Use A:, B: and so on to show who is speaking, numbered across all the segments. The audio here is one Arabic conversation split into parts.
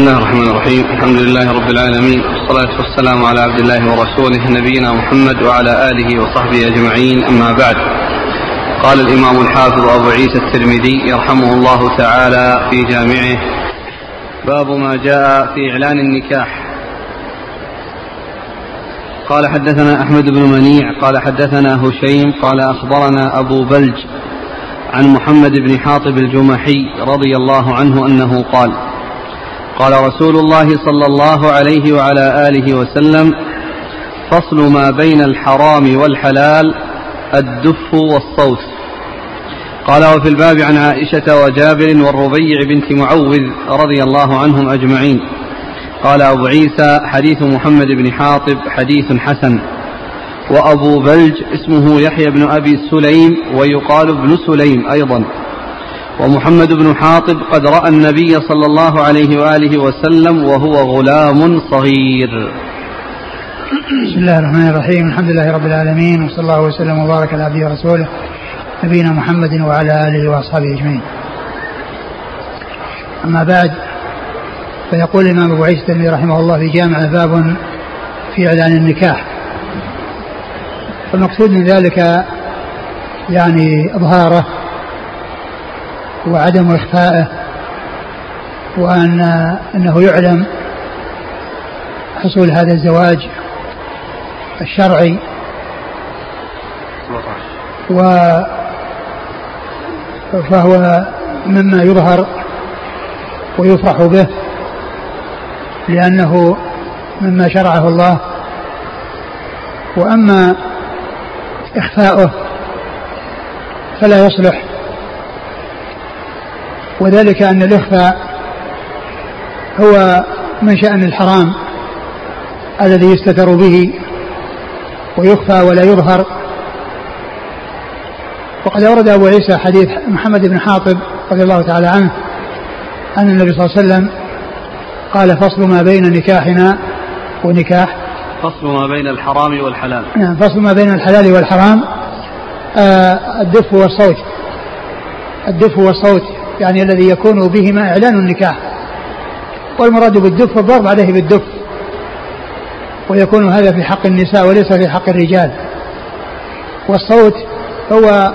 A: بسم الله الرحمن الرحيم. الحمد لله رب العالمين. والصلاة والسلام على عبد الله ورسوله نبينا محمد وعلى آله وصحبه أجمعين. أما بعد. قال الإمام الحافظ أبو عيسى الترمذي يرحمه الله تعالى في جامعه باب ما جاء في إعلان النكاح. قال حدثنا أحمد بن منيع قال حدثنا هشيم قال أخبرنا أبو بلج عن محمد بن حاطب الجمحي رضي الله عنه أنه قال قال رسول الله صلى الله عليه وعلى آله وسلم فصل ما بين الحرام والحلال الدف والصوت. قال وفي الباب عن عائشة وجابر والربيع بنت معوذ رضي الله عنهم أجمعين. قال أبو عيسى حديث محمد بن حاطب حديث حسن. وأبو بلج اسمه يحيى بن أبي سليم ويقال ابن سليم أيضا. ومحمد بن حاطب قد رأى النبي صلى الله عليه وآله وسلم وهو غلام صغير.
B: بسم الله الرحمن الرحيم. الحمد لله رب العالمين وصلى الله وسلم وبارك على عبده ورسوله نبينا محمد وعلى آله وأصحابه أجمعين. أما بعد فيقول الإمام أبو عيسى رحمه الله في جامع باب في إعلان النكاح. فالمقصود من ذلك يعني إظهاره وعدم إخفائه وأن أنه يعلم حصول هذا الزواج الشرعي. و فهو مما يظهر ويفرح به لأنه مما شرعه الله. وأما إخفاؤه فلا يصلح وذلك أن الإخفاء هو من شأن الحرام الذي يستتر به ويخفى ولا يظهر. وقد أورد أبو عيسى حديث محمد بن حاطب رضي الله تعالى عنه أن النبي صلى الله عليه وسلم قال فصل ما بين نكاحنا ونكاح.
A: فصل ما بين الحرام والحلال.
B: نعم فصل ما بين الحلال والحرام آه الدف والصوت. الدف والصوت. يعني الذي يكون بهما إعلان النكاح. والمراد بالدف الضرب عليه بالدف. ويكون هذا في حق النساء وليس في حق الرجال. والصوت هو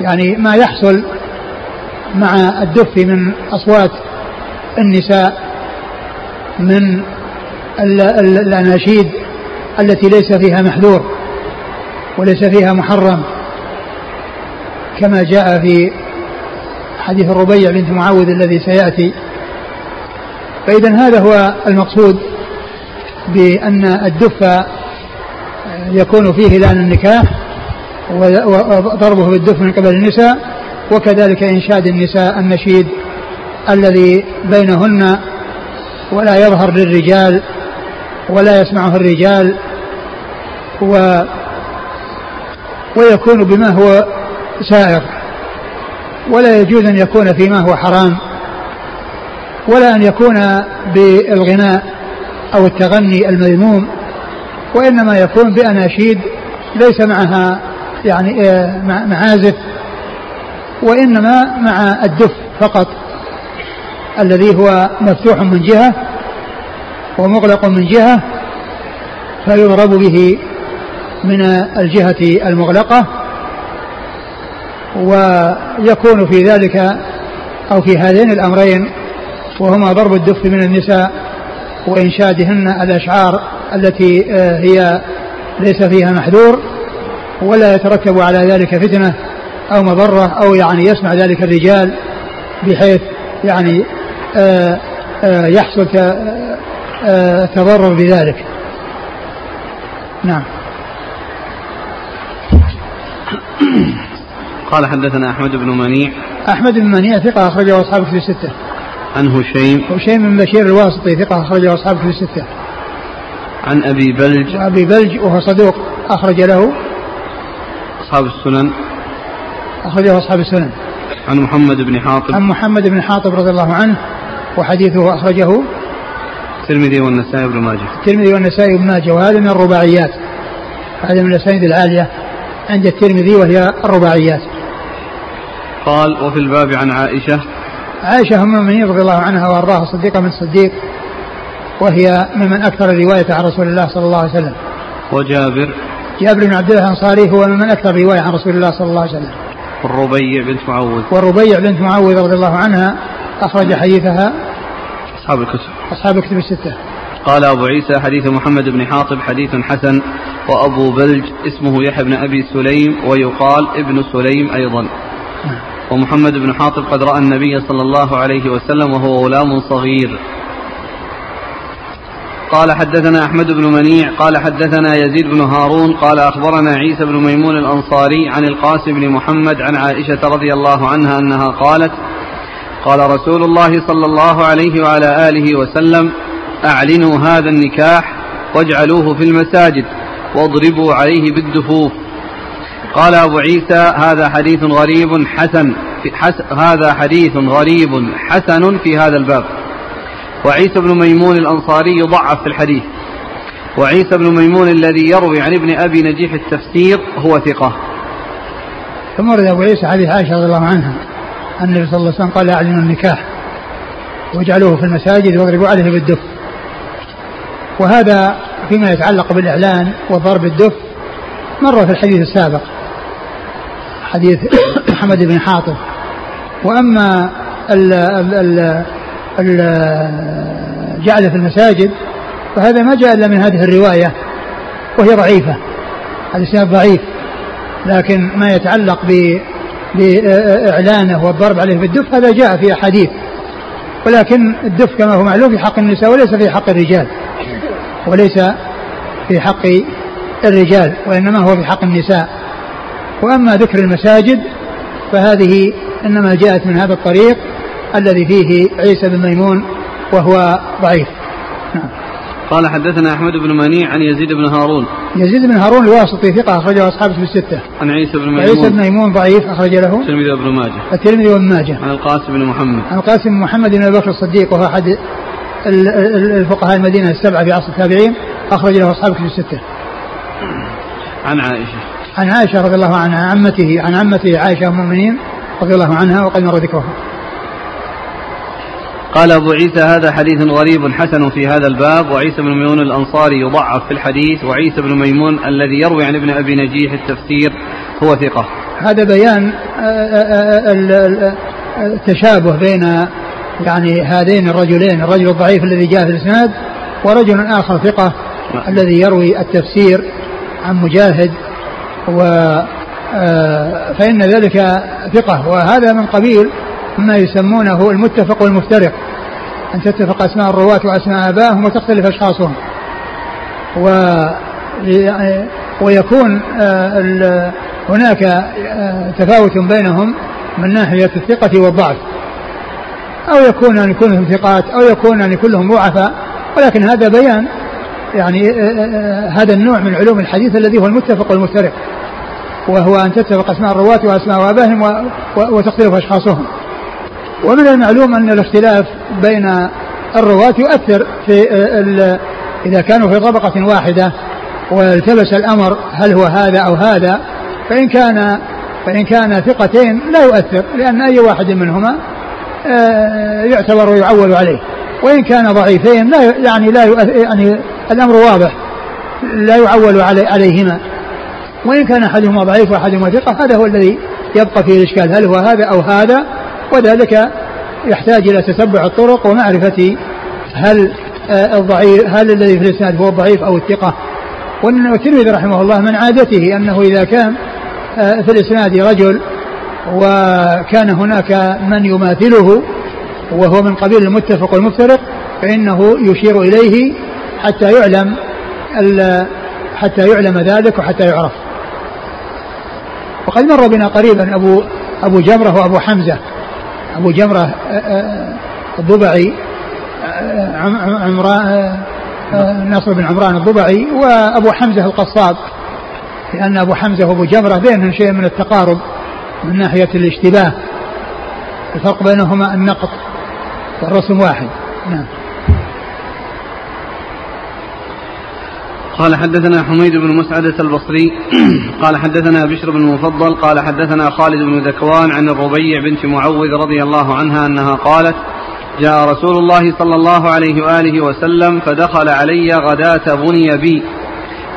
B: يعني ما يحصل مع الدف من أصوات النساء من الأناشيد التي ليس فيها محذور وليس فيها محرم. كما جاء في حديث الربيع بنت معاوذ الذي سيأتي. فإذا هذا هو المقصود بأن الدف يكون فيه لأن النكاح وضربه بالدف من قبل النساء وكذلك إنشاد النساء النشيد الذي بينهن ولا يظهر للرجال ولا يسمعه الرجال و ويكون بما هو سائر ولا يجوز أن يكون فيما هو حرام ولا أن يكون بالغناء أو التغني المذموم وإنما يكون بأناشيد ليس معها يعني آه، معازف وإنما مع الدف فقط الذي هو مفتوح من جهة ومغلق من جهة فيضرب به من الجهة المغلقة ويكون في ذلك أو في هذين الأمرين وهما ضرب الدف من النساء وإنشادهن الأشعار التي آه، هي ليس فيها محذور ولا يترتب على ذلك فتنة أو مضرة أو يعني يسمع ذلك الرجال بحيث يعني آه، آه، يحصل تضرر بذلك. نعم.
A: قال حدثنا أحمد بن منيع.
B: أحمد بن منيع ثقة أخرجه أصحاب في الستة.
A: عن هشيم.
B: هشيم بن بشير الواسطي ثقة أخرجه أصحاب في الستة.
A: عن أبي بلج.
B: وأبي بلج وهو صدوق أخرج له.
A: أصحاب السنن.
B: أخرجه أصحاب السنن.
A: عن محمد بن حاطب.
B: عن محمد بن حاطب رضي الله عنه وحديثه أخرجه.
A: الترمذي والنسائي بن ماجه.
B: الترمذي والنسائي بن ماجه وهذا من الرباعيات. هذا من الأسانيد العالية عند الترمذي وهي الرباعيات.
A: قال وفي الباب عن عائشة.
B: عائشة أم المؤمنين رضي الله عنها وأرضاها صديقة من صديق وهي ممن أكثر الرواية عن رسول الله صلى الله عليه وسلم.
A: وجابر.
B: جابر بن عبد الله الأنصاري هو ممن أكثر رواية عن رسول الله صلى الله عليه وسلم.
A: والربيع بنت معوذ.
B: والربيع بنت معوذ رضي الله عنها أخرج حديثها.
A: أصحاب الكتب.
B: أصحاب الكتب الستة.
A: قال أبو عيسى حديث محمد بن حاطب حديث حسن وأبو بلج اسمه يحيى بن أبي سليم ويقال ابن سليم أيضا. ومحمد بن حاطب قد رأى النبي صلى الله عليه وسلم وهو غلام صغير. قال حدثنا أحمد بن منيع قال حدثنا يزيد بن هارون قال أخبرنا عيسى بن ميمون الأنصاري عن القاسم بن محمد عن عائشة رضي الله عنها أنها قالت قال رسول الله صلى الله عليه وعلى آله وسلم أعلنوا هذا النكاح واجعلوه في المساجد واضربوا عليه بالدفوف. قال أبو عيسى هذا حديث غريب حسن حس هذا حديث غريب حسن في هذا الباب. وعيسى بن ميمون الأنصاري يضعف في الحديث. وعيسى بن ميمون الذي يروي عن ابن أبي نجيح التفسير هو ثقة.
B: ثم ورد أبو عيسى حديث عائشة رضي الله عنها أن النبي صلى الله عليه وسلم قال أعلنوا النكاح. واجعلوه في المساجد واضربوا عليه بالدف. وهذا فيما يتعلق بالإعلان وضرب الدف مر في الحديث السابق. حديث محمد بن حاطب. وأما ال ال ال ال جعل في المساجد فهذا ما جاء إلا من هذه الرواية وهي ضعيفة. الإسناد ضعيف لكن ما يتعلق بإعلانه والضرب عليه بالدف هذا جاء في أحاديث. ولكن الدف كما هو معلوم في حق النساء وليس في حق الرجال. وليس في حق الرجال وإنما هو في حق النساء. وأما ذكر المساجد فهذه إنما جاءت من هذا الطريق الذي فيه عيسى بن ميمون وهو ضعيف نعم.
A: قال حدثنا أحمد بن منيع عن يزيد بن هارون
B: يزيد بن هارون الواسطي ثقة أخرجه أصحابه في الستة.
A: عن عيسى بن ميمون
B: عيسى بن ميمون ضعيف أخرج له
A: الترمذي وابن ماجه
B: الترمذي وابن ماجه.
A: عن القاسم بن محمد
B: عن القاسم بن محمد بن أبي بكر الصديق وهو أحد الفقهاء المدينة السبعة في عصر التابعين أخرج له أصحابه في الستة.
A: عن عائشة
B: عن عائشة رضي الله عنها عمته عن عمته عائشة أم المؤمنين رضي الله عنها وقد مر ذكرها.
A: قال أبو عيسى هذا حديث غريب حسن في هذا الباب وعيسى بن ميمون الأنصاري يضعف في الحديث وعيسى بن ميمون الذي يروي عن ابن أبي نجيح التفسير هو ثقة
B: هذا بيان التشابه بين يعني هذين الرجلين الرجل الضعيف الذي جاء في الإسناد ورجل آخر ثقة الذي يروي التفسير عن مجاهد و فإن ذلك ثقة. وهذا من قبيل ما يسمونه المتفق والمفترق أن تتفق أسماء الرواة وأسماء آبائهم وتختلف أشخاصهم. و ويكون آه، هناك آه، تفاوت بينهم من ناحية الثقة والضعف. أو يكون أن كلهم ثقات أو يكون أن كلهم ضعفاء ولكن هذا بيان يعني آه، هذا النوع من علوم الحديث الذي هو المتفق والمفترق وهو أن تتفق أسماء الرواة وأسماء آبائهم وتختلف أشخاصهم. ومن المعلوم أن الاختلاف بين الرواة يؤثر في إذا كانوا في طبقة واحدة والتبس الأمر هل هو هذا أو هذا فإن كان فإن كان ثقتين لا يؤثر لأن أي واحد منهما آه، يعتبر ويعول عليه. وإن كان ضعيفين لا يعني لا يعني الأمر واضح لا يعول علي عليهما. وإن كان أحدهما ضعيف وأحدهما ثقة هذا هو الذي يبقى فيه الإشكال هل هو هذا أو هذا؟ وذلك يحتاج إلى تتبع الطرق ومعرفة هل آه، الضعيف هل الذي في الإسناد هو الضعيف أو الثقة. والترمذي رحمه الله من عادته أنه إذا كان آه، في الإسناد رجل وكان هناك من يماثله وهو من قبيل المتفق والمفترق فإنه يشير إليه حتى يعلم حتى يعلم ذلك وحتى يعرف. وقد مر بنا قريبا أبو أبو جمرة وأبو حمزة أبو جمرة الضبعي عمران نصر بن عمران الضبعي وأبو حمزة القصاب لأن أبو حمزة وأبو جمرة بينهم شيء من التقارب من ناحية الاشتباه. الفرق بينهما النقط والرسم واحد. نعم.
A: قال حدثنا حميد بن مسعدة البصري قال حدثنا بشر بن المفضل قال حدثنا خالد بن ذكوان عن الربيع بنت معوذ رضي الله عنها أنها قالت جاء رسول الله صلى الله عليه وآله وسلم فدخل علي غداة بني بي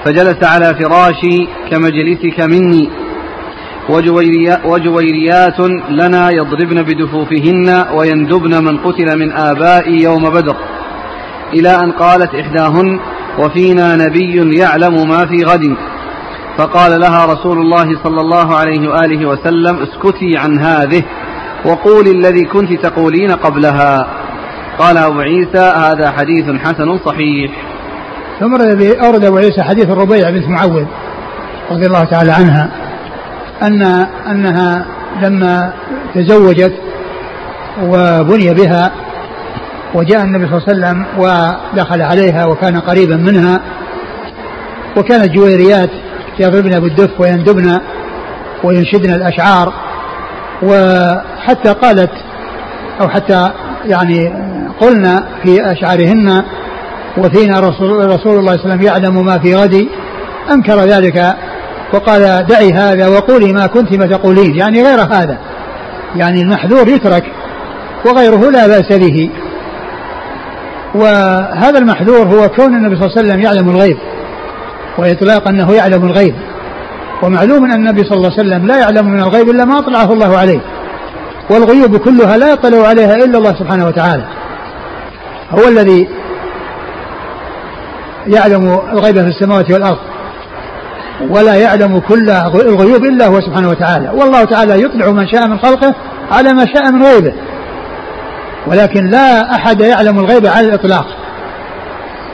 A: فجلس على فراشي كمجلسك مني. وجويريات لنا يضربن بدفوفهن ويندبن من قتل من آبائي يوم بدر. إلى أن قالت إحداهن وفينا نبي يعلم ما في غد فقال لها رسول الله صلى الله عليه وآله وسلم اسكتي عن هذه وقولي الذي كنت تقولين قبلها قال أبو عيسى هذا حديث حسن صحيح
B: ثم أورد أبو عيسى حديث الربيع بنت معوذ رضي الله تعالى عنها. أن أنها لما تزوجت وبني بها وجاء النبي صلى الله عليه وسلم ودخل عليها وكان قريبا منها وكانت جويريات يضربن بالدف ويندبن وينشدن الأشعار وحتى قالت أو حتى يعني قلنا في أشعارهن وفينا رسول, رسول الله صلى الله عليه وسلم يعلم ما في غد أنكر ذلك وقال دعي هذا وقولي ما كنت ما تقولين يعني غير هذا. يعني المحذور يترك وغيره لا بأس به. وهذا المحذور هو كون النبي صلى الله عليه وسلم يعلم الغيب وإطلاق أنه يعلم الغيب. ومعلوم أن النبي صلى الله عليه وسلم لا يعلم من الغيب إلا ما أطلعه الله عليه. والغيوب كلها لا يطلع عليها إلا الله سبحانه وتعالى. هو الذي يعلم الغيب في السماوات والأرض. ولا يعلم كل الغيوب إلا هو سبحانه وتعالى. والله تعالى يطلع من شاء من خلقه على ما شاء من غيبه. ولكن لا أحد يعلم الغيب على الإطلاق.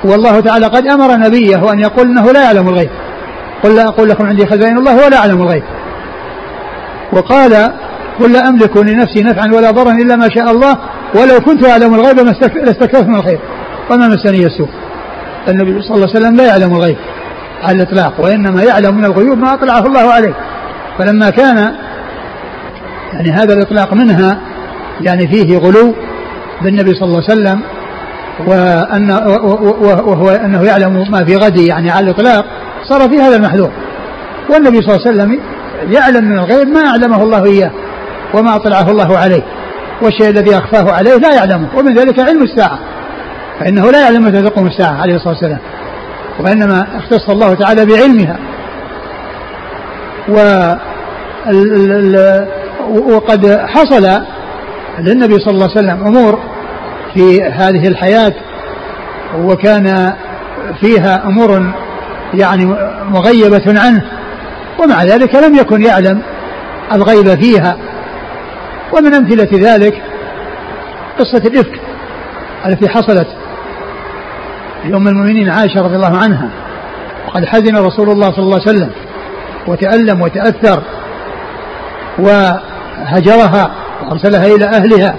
B: والله تعالى قد أمر نبيه أن يقول أنه لا يعلم الغيب. قل لا أقول لكم عندي خزائن الله ولا أعلم الغيب. وقال قل لا أملك لنفسي نفعا ولا ضرا إلا ما شاء الله. ولو كنت أعلم الغيب لاستكثرت من الخير. وما مسني السوء. النبي صلى الله عليه وسلم لا يعلم الغيب. على الإطلاق وإنما يعلم من الغيوب ما أطلعه الله عليه. فلما كان يعني هذا الإطلاق منها يعني فيه غلو بالنبي صلى الله عليه وسلم وأن وهو أنه يعلم ما في غد يعني على الإطلاق صار في هذا المحذور. والنبي صلى الله عليه وسلم يعلم من الغيب ما أعلمه الله إياه وما أطلعه الله عليه. والشيء الذي أخفاه عليه لا يعلمه ومن ذلك علم الساعة. فإنه لا يعلم متى تقوم الساعة عليه الصلاة والسلام. وإنما اختص الله تعالى بعلمها. و وقد حصل للنبي صلى الله عليه وسلم أمور في هذه الحياة وكان فيها أمور يعني مغيبة عنه ومع ذلك لم يكن يعلم الغيب فيها. ومن أمثلة ذلك قصة الإفك التي حصلت لأم المؤمنين عائشة رضي الله عنها. وقد حزن رسول الله صلى الله عليه وسلم وتألم وتأثر وهجرها وأرسلها إلى أهلها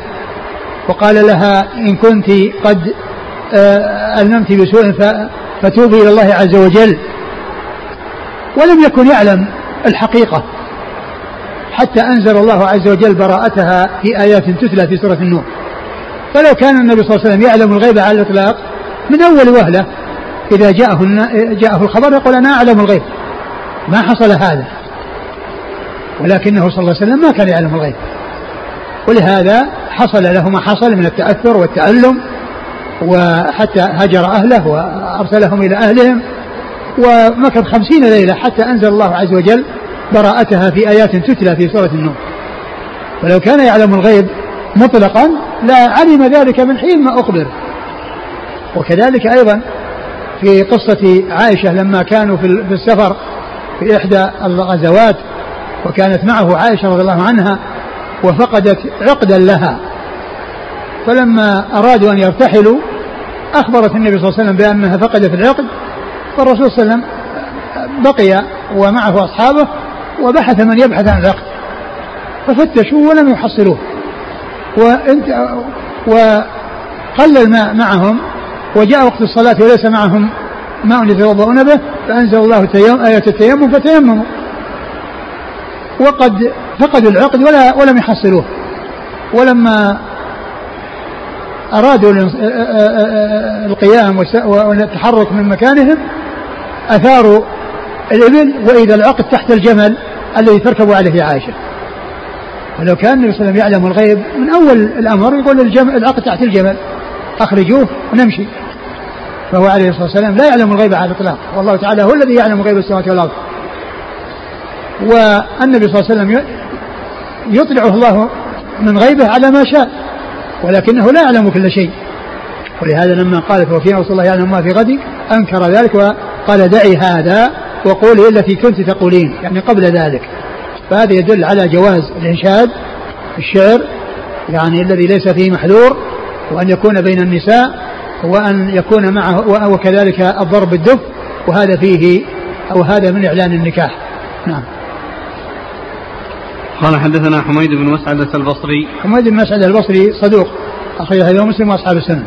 B: وقال لها إن كنت قد آه، ألممت بسوء فتوبي إلى الله عز وجل. ولم يكن يعلم الحقيقة حتى أنزل الله عز وجل براءتها في آيات تتلى في سورة النور. فلو كان النبي صلى الله عليه وسلم يعلم الغيب على الإطلاق من أول وهلة إذا جاءه جاءه الخبر يقول أنا أعلم الغيب. ما حصل هذا. ولكنه صلى الله عليه وسلم ما كان يعلم الغيب. ولهذا حصل له ما حصل من التأثر والتألم وحتى هجر أهله وأرسلهم إلى أهلهم ومكث خمسين ليلة حتى أنزل الله عز وجل براءتها في آيات تتلى في سورة النور. ولو كان يعلم الغيب مطلقا لا علم ذلك من حين ما أخبر. وكذلك أيضا في قصة عائشة لما كانوا في السفر في إحدى الغزوات وكانت معه عائشة رضي الله عنها وفقدت عقدا لها. فلما أرادوا أن يرتحلوا أخبرت النبي صلى الله عليه وسلم بأنها فقدت العقد فالرسول صلى الله عليه وسلم بقي ومعه أصحابه وبحث من يبحث عن العقد. ففتشوا ولم يحصلوه. وانت وقل الماء معهم وجاء وقت الصلاة وليس معهم ماء يتوضؤون به فأنزل الله آية التيمم فتيمموا. وقد فقدوا العقد ولا ولم يحصلوه. ولما أرادوا القيام والتحرك من مكانهم أثار الإبل وإذا العقد تحت الجمل الذي تركب عليه عائشة. ولو كان النبي صلى الله عليه وسلم يعلم الغيب من أول الأمر يقول العقد تحت الجمل. أخرجوه ونمشي. فهو عليه الصلاة والسلام لا يعلم الغيب على الإطلاق. والله تعالى هو الذي يعلم غيب السماوات والأرض. والنبي صلى الله عليه وسلم يطلعه الله من غيبه على ما شاء ولكنه لا يعلم كل شيء. ولهذا لما قالت وفينا رسول الله يعلم ما في غد أنكر ذلك وقال دعي هذا وقولي التي كنت تقولين يعني قبل ذلك. فهذا يدل على جواز الانشاد الشعر يعني الذي ليس فيه محذور وأن يكون بين النساء وأن يكون معه وكذلك الضرب بالدف وهذا فيه أو هذا من إعلان النكاح. نعم.
A: قال حدثنا حميد بن مسعدة البصري.
B: حميد بن مسعدة البصري صدوق أخرج هذا مسلم وأصحاب السنة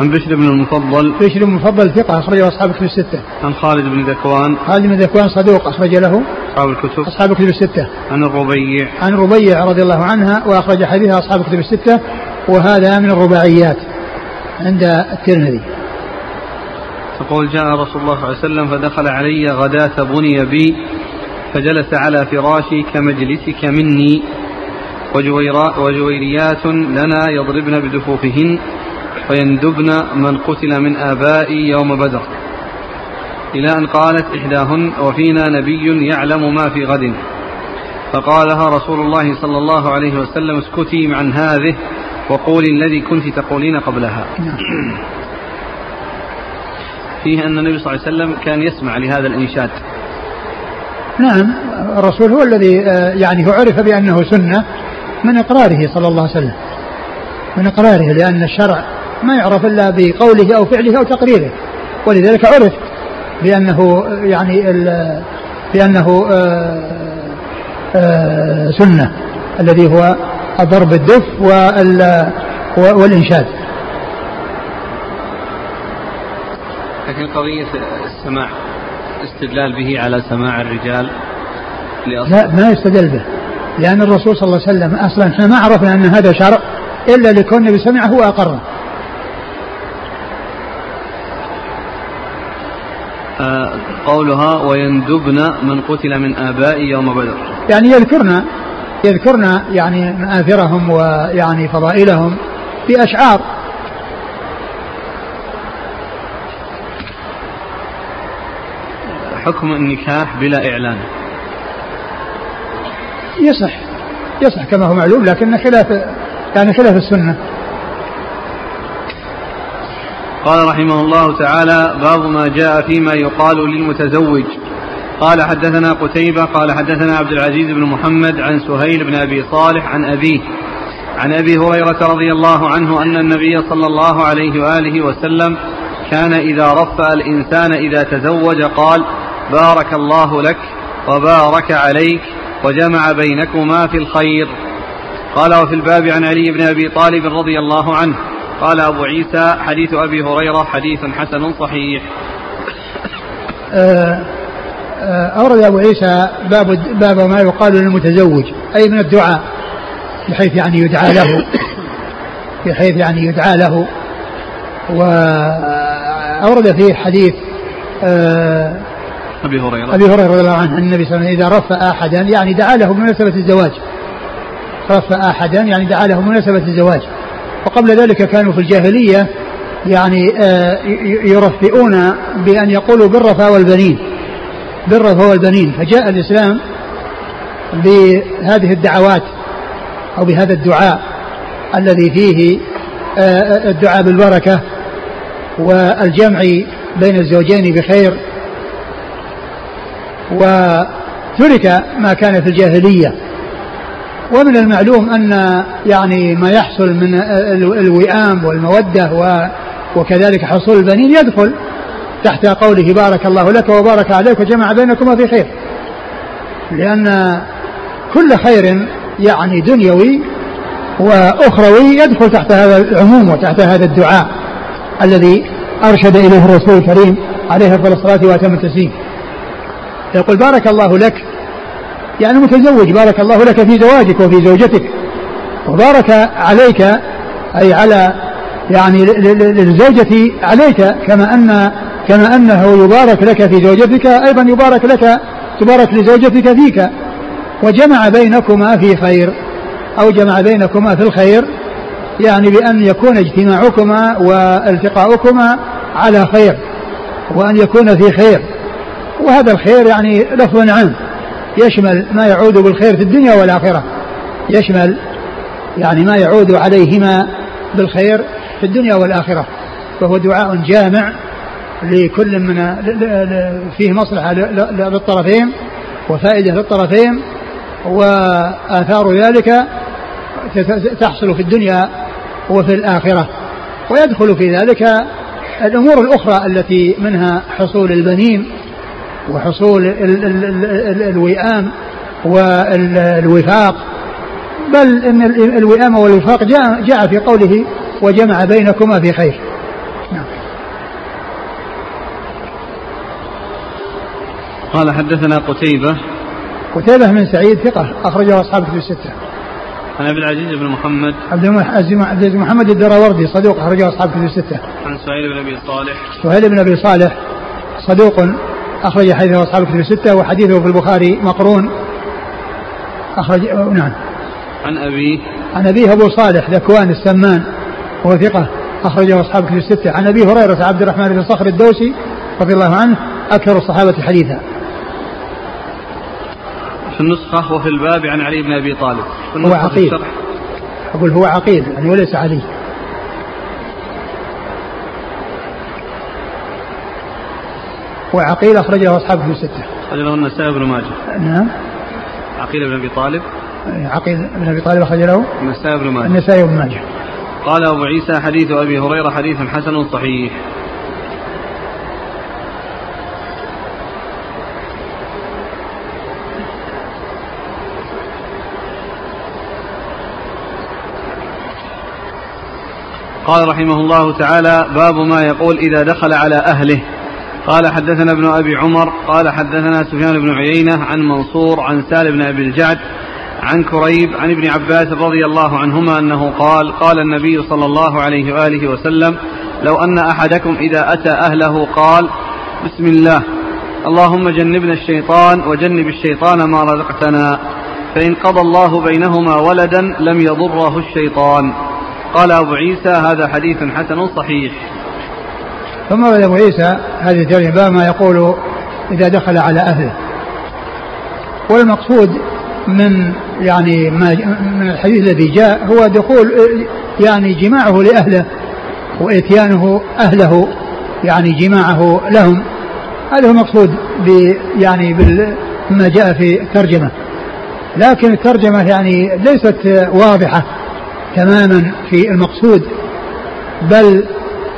A: عن بشر بن المفضل.
B: بشر بن المفضل ثقة أخرجه أصحاب الكتب الستة.
A: عن خالد بن ذكوان.
B: خالد بن ذكوان صدوق أخرج له
A: أصحاب الكتب.
B: أصحاب الكتب الستة.
A: عن الربيع.
B: عن الربيع رضي الله عنها وأخرج حديثها أصحاب الكتب الستة. وهذا من الرباعيات عند الترمذي.
A: تقول جاء رسول الله صلى الله عليه وسلم فدخل علي غداة بني بي فجلس على فراشي كمجلسك مني وجويريات لنا يضربن بدفوفهن ويندبن من قتل من آبائي يوم بدر. إلى أن قالت إحداهن وفينا نبي يعلم ما في غد. فقالها رسول الله صلى الله عليه وسلم اسكتي عن هذه وقولي الذي كنت تقولين قبلها. فيه أن النبي صلى الله عليه وسلم كان يسمع لهذا الإنشاد.
B: نعم الرسول هو الذي آه، يعني هو عرف بأنه سنة من إقراره صلى الله عليه وسلم. من إقراره لأن الشرع ما يعرف إلا بقوله أو فعله أو تقريره. ولذلك عرف بأنه يعني بأنه آه، آه، سنة الذي هو ضرب الدف والإنشاد.
A: لكن قضية السماع استدلال به على سماع الرجال
B: لا ما يستدل به لأن الرسول صلى الله عليه وسلم أصلا إحنا ما عرفنا أن هذا شرع إلا لكون النبي سمعه وأقره.
A: آه قولها ويندبن من قتل من آبائي يوم بدر.
B: يعني يذكرنا يذكرنا يعني مآثرهم ويعني فضائلهم في أشعار
A: حكم النكاح بلا إعلان.
B: يصح يصح كما هو معلوم لكن خلاف يعني خلاف السنة.
A: قال رحمه الله تعالى باب ما جاء فيما يقال للمتزوج. قال حدثنا قتيبة قال حدثنا عبد العزيز بن محمد عن سهيل بن أبي صالح عن أبيه عن أبي هريرة رضي الله عنه أن النبي صلى الله عليه وآله وسلم كان إذا رفأ الإنسان إذا تزوج قال بارك الله لك وبارك عليك وجمع بينكما في الخير قال وفي الباب عن علي بن أبي طالب رضي الله عنه قال أبو عيسى حديث أبي هريرة حديث حسن صحيح
B: آه، أورد أبو عيسى باب باب ما يقال للمتزوج أي من الدعاء بحيث يعني يدعى له بحيث يعني يدعى له. وأورد فيه حديث آه،
A: أبي هريرة.
B: أبي هريرة رضي الله عنه النبي صلى الله عليه وسلم إذا رفع أحدا يعني دعا له بمناسبة الزواج. رفع أحدا يعني دعا له بمناسبة الزواج. وقبل ذلك كانوا في الجاهلية يعني آه، يرفئون بأن يقولوا بالرفا والبنين. بالرفا والبنين فجاء الإسلام بهذه الدعوات أو بهذا الدعاء الذي فيه آه، الدعاء بالبركة والجمع بين الزوجين بخير. وترك ما كان في الجاهلية. ومن المعلوم أن يعني ما يحصل من الوئام والمودة وكذلك حصول البنين يدخل. تحت قوله بارك الله لك وبارك عليك وجمع بينكما في خير. لأن كل خير يعني دنيوي وأخروي يدخل تحت هذا العموم وتحت هذا الدعاء الذي أرشد إليه الرسول الكريم عليه أفضل الصلاة وأتم التسليم. يقول بارك الله لك يعني متزوج بارك الله لك في زواجك وفي زوجتك وبارك عليك أي على يعني للزوجة عليك كما أن كما أنه يبارك لك في زوجتك أيضا يبارك لك تبارك لزوجتك فيك. وجمع بينكما في خير أو جمع بينكما في الخير يعني بأن يكون اجتماعكما والتقاؤكما على خير وأن يكون في خير. وهذا الخير يعني لفظ عام يشمل ما يعود بالخير في الدنيا والآخرة. يشمل يعني ما يعود عليهما بالخير في الدنيا والآخرة وهو دعاء جامع لكل من فيه مصلحة للطرفين وفائدة للطرفين وآثار ذلك تحصل في الدنيا وفي الآخرة. ويدخل في ذلك الأمور الأخرى التي منها حصول البنين وحصول الوئام والوفاق. بل إن الوئام والوفاق جاء جاء في قوله وجمع بينكما في خير.
A: قال حدثنا قتيبة.
B: قتيبة من سعيد ثقة أخرجه أصحاب في الستة.
A: عن عبد العزيز بن محمد.
B: عبد العزيز بن محمد الدراوردي صدوق أخرجه أصحاب في الستة.
A: عن سهيل بن أبي صالح.
B: سهيل بن أبي صالح صدوق أخرج حديثه أصحاب في الستة وحديثه في البخاري مقرون. أخرج نعم.
A: عن أبيه
B: عن أبيه أبو صالح ذكوان السمان. وهو ثقة أخرجه أصحاب في الستة. عن أبي هريرة عبد الرحمن بن صخر الدوسي رضي الله عنه أكثر الصحابة حديثا.
A: في النسخة وفي الباب عن علي بن أبي طالب.
B: هو عقيل أقول هو عقيل يعني وليس علي. وعقيل أخرجه أصحابه في الستة.
A: أخرجه النسائي بن ماجه.
B: نعم.
A: عقيل بن أبي طالب.
B: عقيل بن أبي طالب أخرج له
A: النسائي بن ماجه.
B: النسائي بن ماجه.
A: قال أبو عيسى حديث أبي هريرة حديث حسن صحيح. قال رحمه الله تعالى باب ما يقول إذا دخل على أهله. قال حدثنا ابن أبي عمر قال حدثنا سفيان بن عيينة عن منصور عن سالم بن أبي الجعد عن كريب عن ابن عباس رضي الله عنهما أنه قال قال النبي صلى الله عليه وآله وسلم لو أن أحدكم إذا أتى أهله قال بسم الله اللهم جنبنا الشيطان وجنب الشيطان ما رزقتنا فإن قضى الله بينهما ولدا لم يضره الشيطان. قال أبو عيسى هذا حديث حسن صحيح.
B: ثم ورد أبو عيسى هذه الترجمة ما يقول إذا دخل على أهله. والمقصود من يعني ما من الحديث الذي جاء هو دخول يعني جماعة لأهله وإتيانه أهله يعني جماعة لهم. هذا هو المقصود يعني بما جاء في الترجمة. لكن الترجمة يعني ليست واضحة تماما في المقصود. بل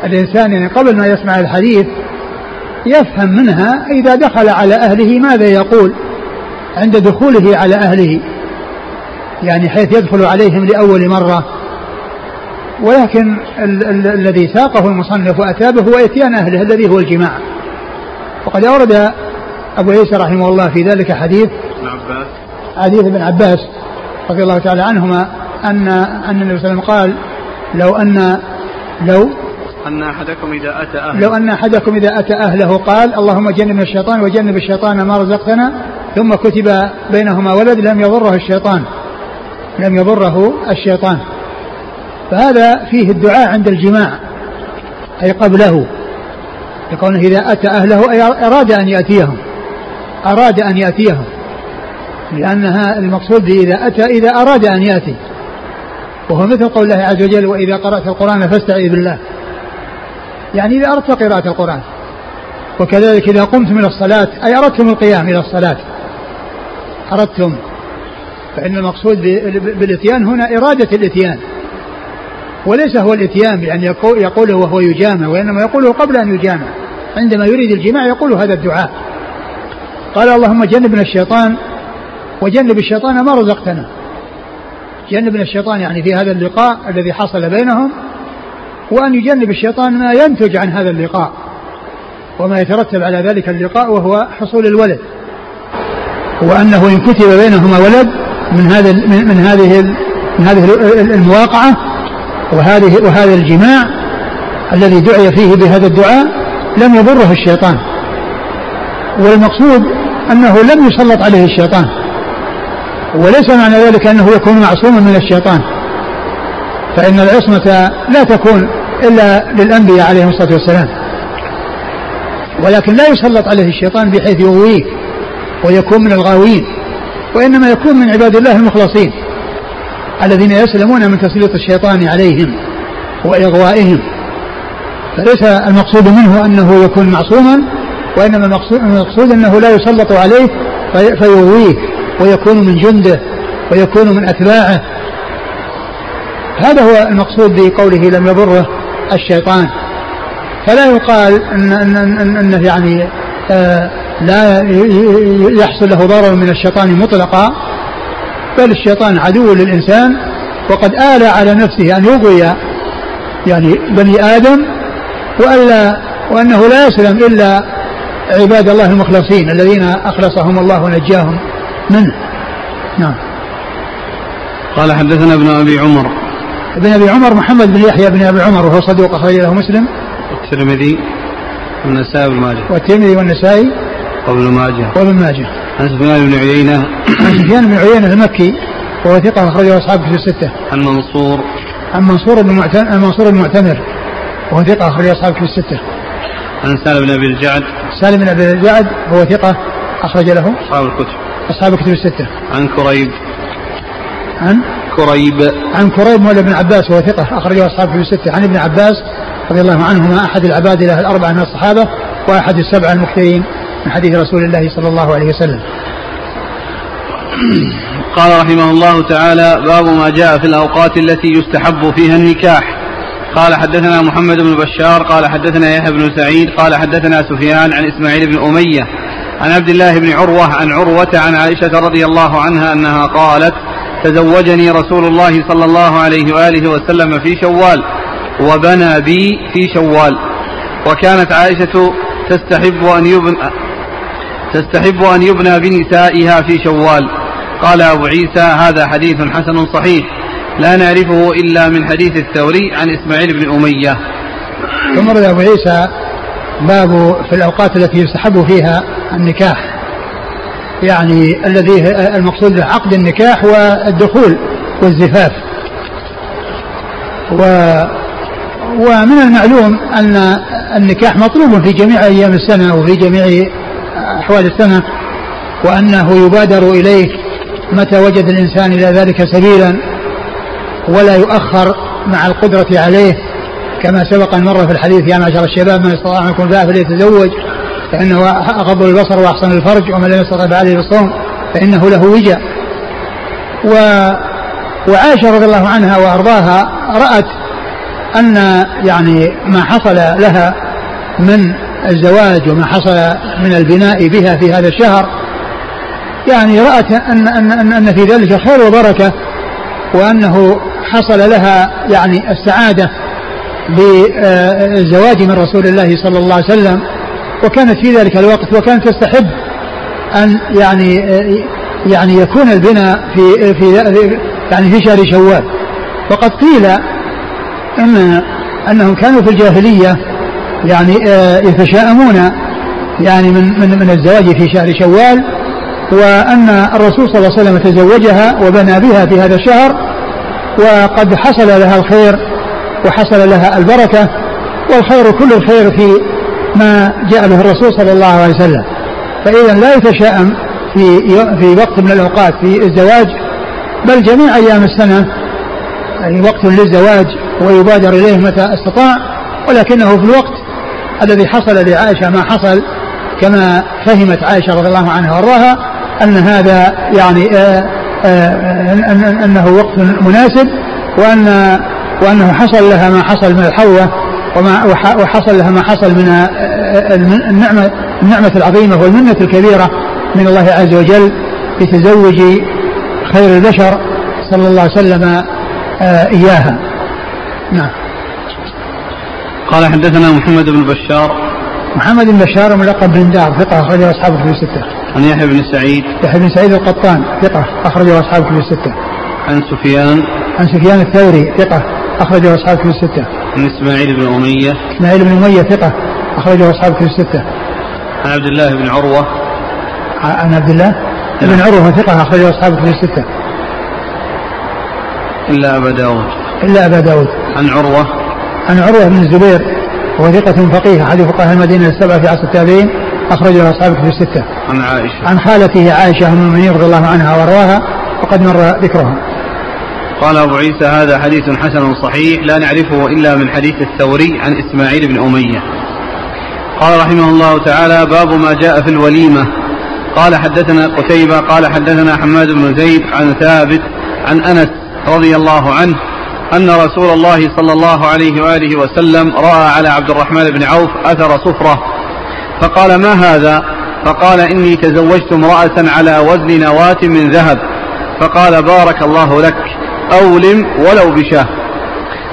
B: الإنسان يعني قبل ما يسمع الحديث يفهم منها إذا دخل على أهله ماذا يقول عند دخوله على أهله. يعني حيث يدخل عليهم لأول مرة. ولكن ال- ال- الذي ساقه المصنف وأتى به هو إتيان أهله الذي هو الجماع. وقد أورد أبو عيسى رحمه الله في ذلك حديث
A: ابن عباس.
B: حديث ابن عباس رضي الله تعالى عنهما أن أن النبي صلى الله عليه وسلم قال لو أن لو
A: أن أحدكم إذا أتى أهله.
B: لو أن أحدكم إذا أتى أهله قال اللهم جنبنا الشيطان وجنب الشيطان ما رزقتنا ثم كتب بينهما ولد لم يضره الشيطان. لم يضره الشيطان. فهذا فيه الدعاء عند الجماع أي قبله لكونه إذا أتى أهله أي أراد أن يأتيهم أراد أن يأتيهم لأنها المقصود إذا أتى إذا أراد أن يأتي. وهو مثل قول الله عز وجل وإذا قرأت القرآن فاستعذ بالله. يعني إذا أردت قراءة القرآن. وكذلك إذا قمت من الصلاة أي أردتم القيام إلى الصلاة. أردتم. فإن المقصود بالإتيان هنا إرادة الإتيان. وليس هو الإتيان بأن يقوله وهو يجامع وإنما يقوله قبل أن يجامع. عندما يريد الجماع يقول هذا الدعاء. قال اللهم جنبنا الشيطان وجنب الشيطان ما رزقتنا. جنبنا الشيطان يعني في هذا اللقاء الذي حصل بينهم وأن يجنب الشيطان ما ينتج عن هذا اللقاء. وما يترتب على ذلك اللقاء وهو حصول الولد. وأنه إن كتب بينهما ولد من هذا من, هذه من هذه المواقعة وهذه وهذا الجماع الذي دعي فيه بهذا الدعاء لم يضره الشيطان. والمقصود أنه لم يسلط عليه الشيطان. وليس معنى ذلك أنه يكون معصوما من الشيطان. فإن العصمة لا تكون إلا للأنبياء عليهم الصلاة والسلام. ولكن لا يسلط عليه الشيطان بحيث يغويه ويكون من الغاوين. وإنما يكون من عباد الله المخلصين الذين يسلمون من تسليط الشيطان عليهم وإغوائهم. فليس المقصود منه أنه يكون معصوما وإنما المقصود, أنه لا يسلط عليه فيغويه ويكون من جنده ويكون من أتباعه. هذا هو المقصود بقوله لم يضره الشيطان. فلا يقال ان ان ان, إن يعني آه لا يحصل له ضرر من الشيطان مطلقا بل الشيطان عدو للإنسان وقد آل على نفسه أن يغوي يعني بني آدم وألا وأنه لا يسلم إلا عباد الله المخلصين الذين أخلصهم الله ونجاهم منه. نعم.
A: قال حدثنا ابن أبي عمر.
B: ابن أبي عمر محمد بن يحيى بن أبي عمر وهو صدوق أخرج له مسلم.
A: والترمذي والنسائي وابن ماجه
B: والترمذي والنسائي.
A: وابن ماجه.
B: وابن ماجه.
A: عن سفيان بن عيينة.
B: عن سفيان بن عيينة المكي وهو ثقة أخرجه أصحاب في الستة.
A: عن منصور.
B: عن منصور بن معتمر منصور بن معتمر وهو ثقة أخرجه أصحاب في الستة.
A: عن سالم بن أبي الجعد.
B: سالم بن أبي الجعد هو ثقة أخرج له
A: أصحاب الكتب.
B: أصحاب الكتب الستة.
A: عن كريب.
B: عن؟
A: كريب.
B: عن كريب مولى بن عباس وهو ثقة أخرجه أصحاب الكتب الستة. عن ابن عباس رضي الله عنهما أحد العبادلة الأربعة من الصحابة وأحد السبعة المكثرين. من حديث رسول الله صلى الله عليه وسلم.
A: قال رحمه الله تعالى باب ما جاء في الأوقات التي يستحب فيها النكاح. قال حدثنا محمد بن بشار قال حدثنا يحيى بن سعيد قال حدثنا سفيان عن إسماعيل بن أمية عن عبد الله بن عروة عن عروة عن عائشة رضي الله عنها أنها قالت تزوجني رسول الله صلى الله عليه وآله وسلم في شوال وبنى بي في شوال. وكانت عائشة تستحب أن يبنى تستحب أن يبنى بنسائها في شوال. قال أبو عيسى هذا حديث حسن صحيح. لا نعرفه إلا من حديث الثوري عن إسماعيل بن أمية.
B: ثم رد أبو عيسى باب في الأوقات التي يستحب فيها النكاح. يعني الذي المقصود به عقد النكاح والدخول والزفاف. و ومن المعلوم أن النكاح مطلوب في جميع أيام السنة وفي جميع أحوال السنة وأنه يبادر إليه متى وجد الإنسان إلى ذلك سبيلا ولا يؤخر مع القدرة عليه. كما سبق أن مر في الحديث يا معشر الشباب من استطاع منكم الباء فليتزوج فإنه أغض البصر وأحسن الفرج ومن لم يستطع فعليه بالصوم فإنه له وجاء و وعائشة رضي الله عنها وأرضاها رأت أن يعني ما حصل لها من الزواج وما حصل من البناء بها في هذا الشهر يعني رأت أن, أن, أن, أن في ذلك خير وبركة وأنه حصل لها يعني السعادة بالزواج من رسول الله صلى الله عليه وسلم وكانت في ذلك الوقت وكانت تستحب أن يعني يعني يكون البناء في في يعني في شهر شوال. وقد قيل ان أنهم كانوا في الجاهلية يعني آه، يتشاءمون يعني من من من الزواج في شهر شوال وأن الرسول صلى الله عليه وسلم تزوجها وبنى بها في هذا الشهر وقد حصل لها الخير وحصل لها البركة والخير كل الخير في ما جاء به الرسول صلى الله عليه وسلم. فاذا لا يتشاءم في في وقت من الأوقات في الزواج بل جميع أيام السنة يعني وقت للزواج ويبادر إليه متى استطاع ولكنه في الوقت الذي حصل لعائشة ما حصل كما فهمت عائشة رضي الله عنها وارضاها أن هذا يعني آه، آه، أنه وقت مناسب وأن وأنه حصل لها ما حصل من الحوة وما وحصل لها ما حصل من آه، النعمة النعمة العظيمة والمنة الكبيرة من الله عز وجل بتزوج خير البشر صلى الله عليه وسلم إياها. نعم.
A: قال حدثنا محمد بن بشار.
B: محمد بن بشار ملقب بن دار ثقة أخرجه أصحاب كتب الستة.
A: عن يحيى بن سعيد.
B: يحيى بن سعيد القطان ثقة أخرجه أصحاب كتب الستة.
A: عن سفيان.
B: عن سفيان الثوري ثقة أخرجه أصحاب كتب الستة.
A: عن إسماعيل بن أمية.
B: إسماعيل بن أمية ثقة أخرجه أصحاب كتب الستة.
A: عن عبد الله بن عروة.
B: عن عبد الله بن نعم. عروة ثقة أخرجه أصحاب كتب الستة.
A: إلا أبا داود.
B: إلا أبا داود.
A: عن عروة.
B: عن عروة بن الزبير وهو ثقة فقيه أحد فقهاء المدينة السبعة في عصر التابعين أخرجه أصحاب كتب الستة.
A: عن عائشة.
B: عن خالته عائشة أم المؤمنين رضي الله عنها وأرواها وقد مر ذكرها.
A: قال أبو عيسى هذا حديث حسن صحيح لا نعرفه إلا من حديث الثوري عن إسماعيل بن أمية. قال رحمه الله تعالى باب ما جاء في الوليمة. قال حدثنا قتيبة قال حدثنا حماد بن زيد عن ثابت عن أنس رضي الله عنه أن رسول الله صلى الله عليه وآله وسلم رأى على عبد الرحمن بن عوف أثر صفرة. فقال ما هذا؟ فقال إني تزوجت امرأة على وزن نواة من ذهب. فقال بارك الله لك أولم ولو بشاه.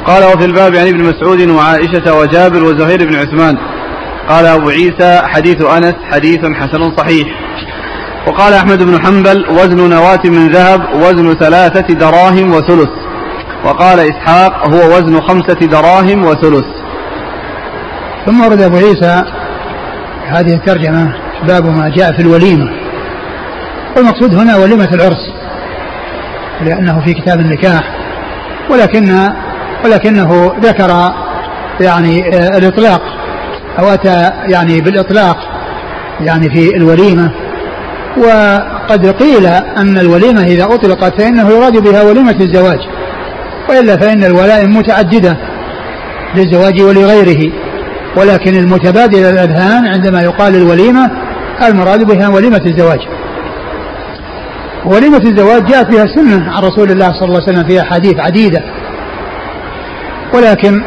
A: قال وفي الباب عن ابن مسعود وعائشة وجابر وزهير بن عثمان. قال أبو عيسى حديث أنس حديث حسن صحيح. وقال أحمد بن حنبل وزن نواة من ذهب وزن ثلاثة دراهم وثلث. وقال إسحاق هو وزن خمسة دراهم وثلث.
B: ثم ورد أبو عيسى هذه الترجمة باب ما جاء في الوليمة. والمقصود هنا وليمة العرس لأنه في كتاب النكاح ولكن ولكنه ذكر يعني آه، الإطلاق أو أتى يعني بالإطلاق يعني في الوليمة. وقد قيل أن الوليمة إذا أطلقت فإنه يراد بها وليمة الزواج. وإلا فإن الولائم متعددة للزواج ولغيره ولكن المتبادل الأذهان عندما يقال الوليمة المراد بها وليمة الزواج. وليمة الزواج جاءت بها سنة عن رسول الله صلى الله عليه وسلم في أحاديث عديدة. ولكن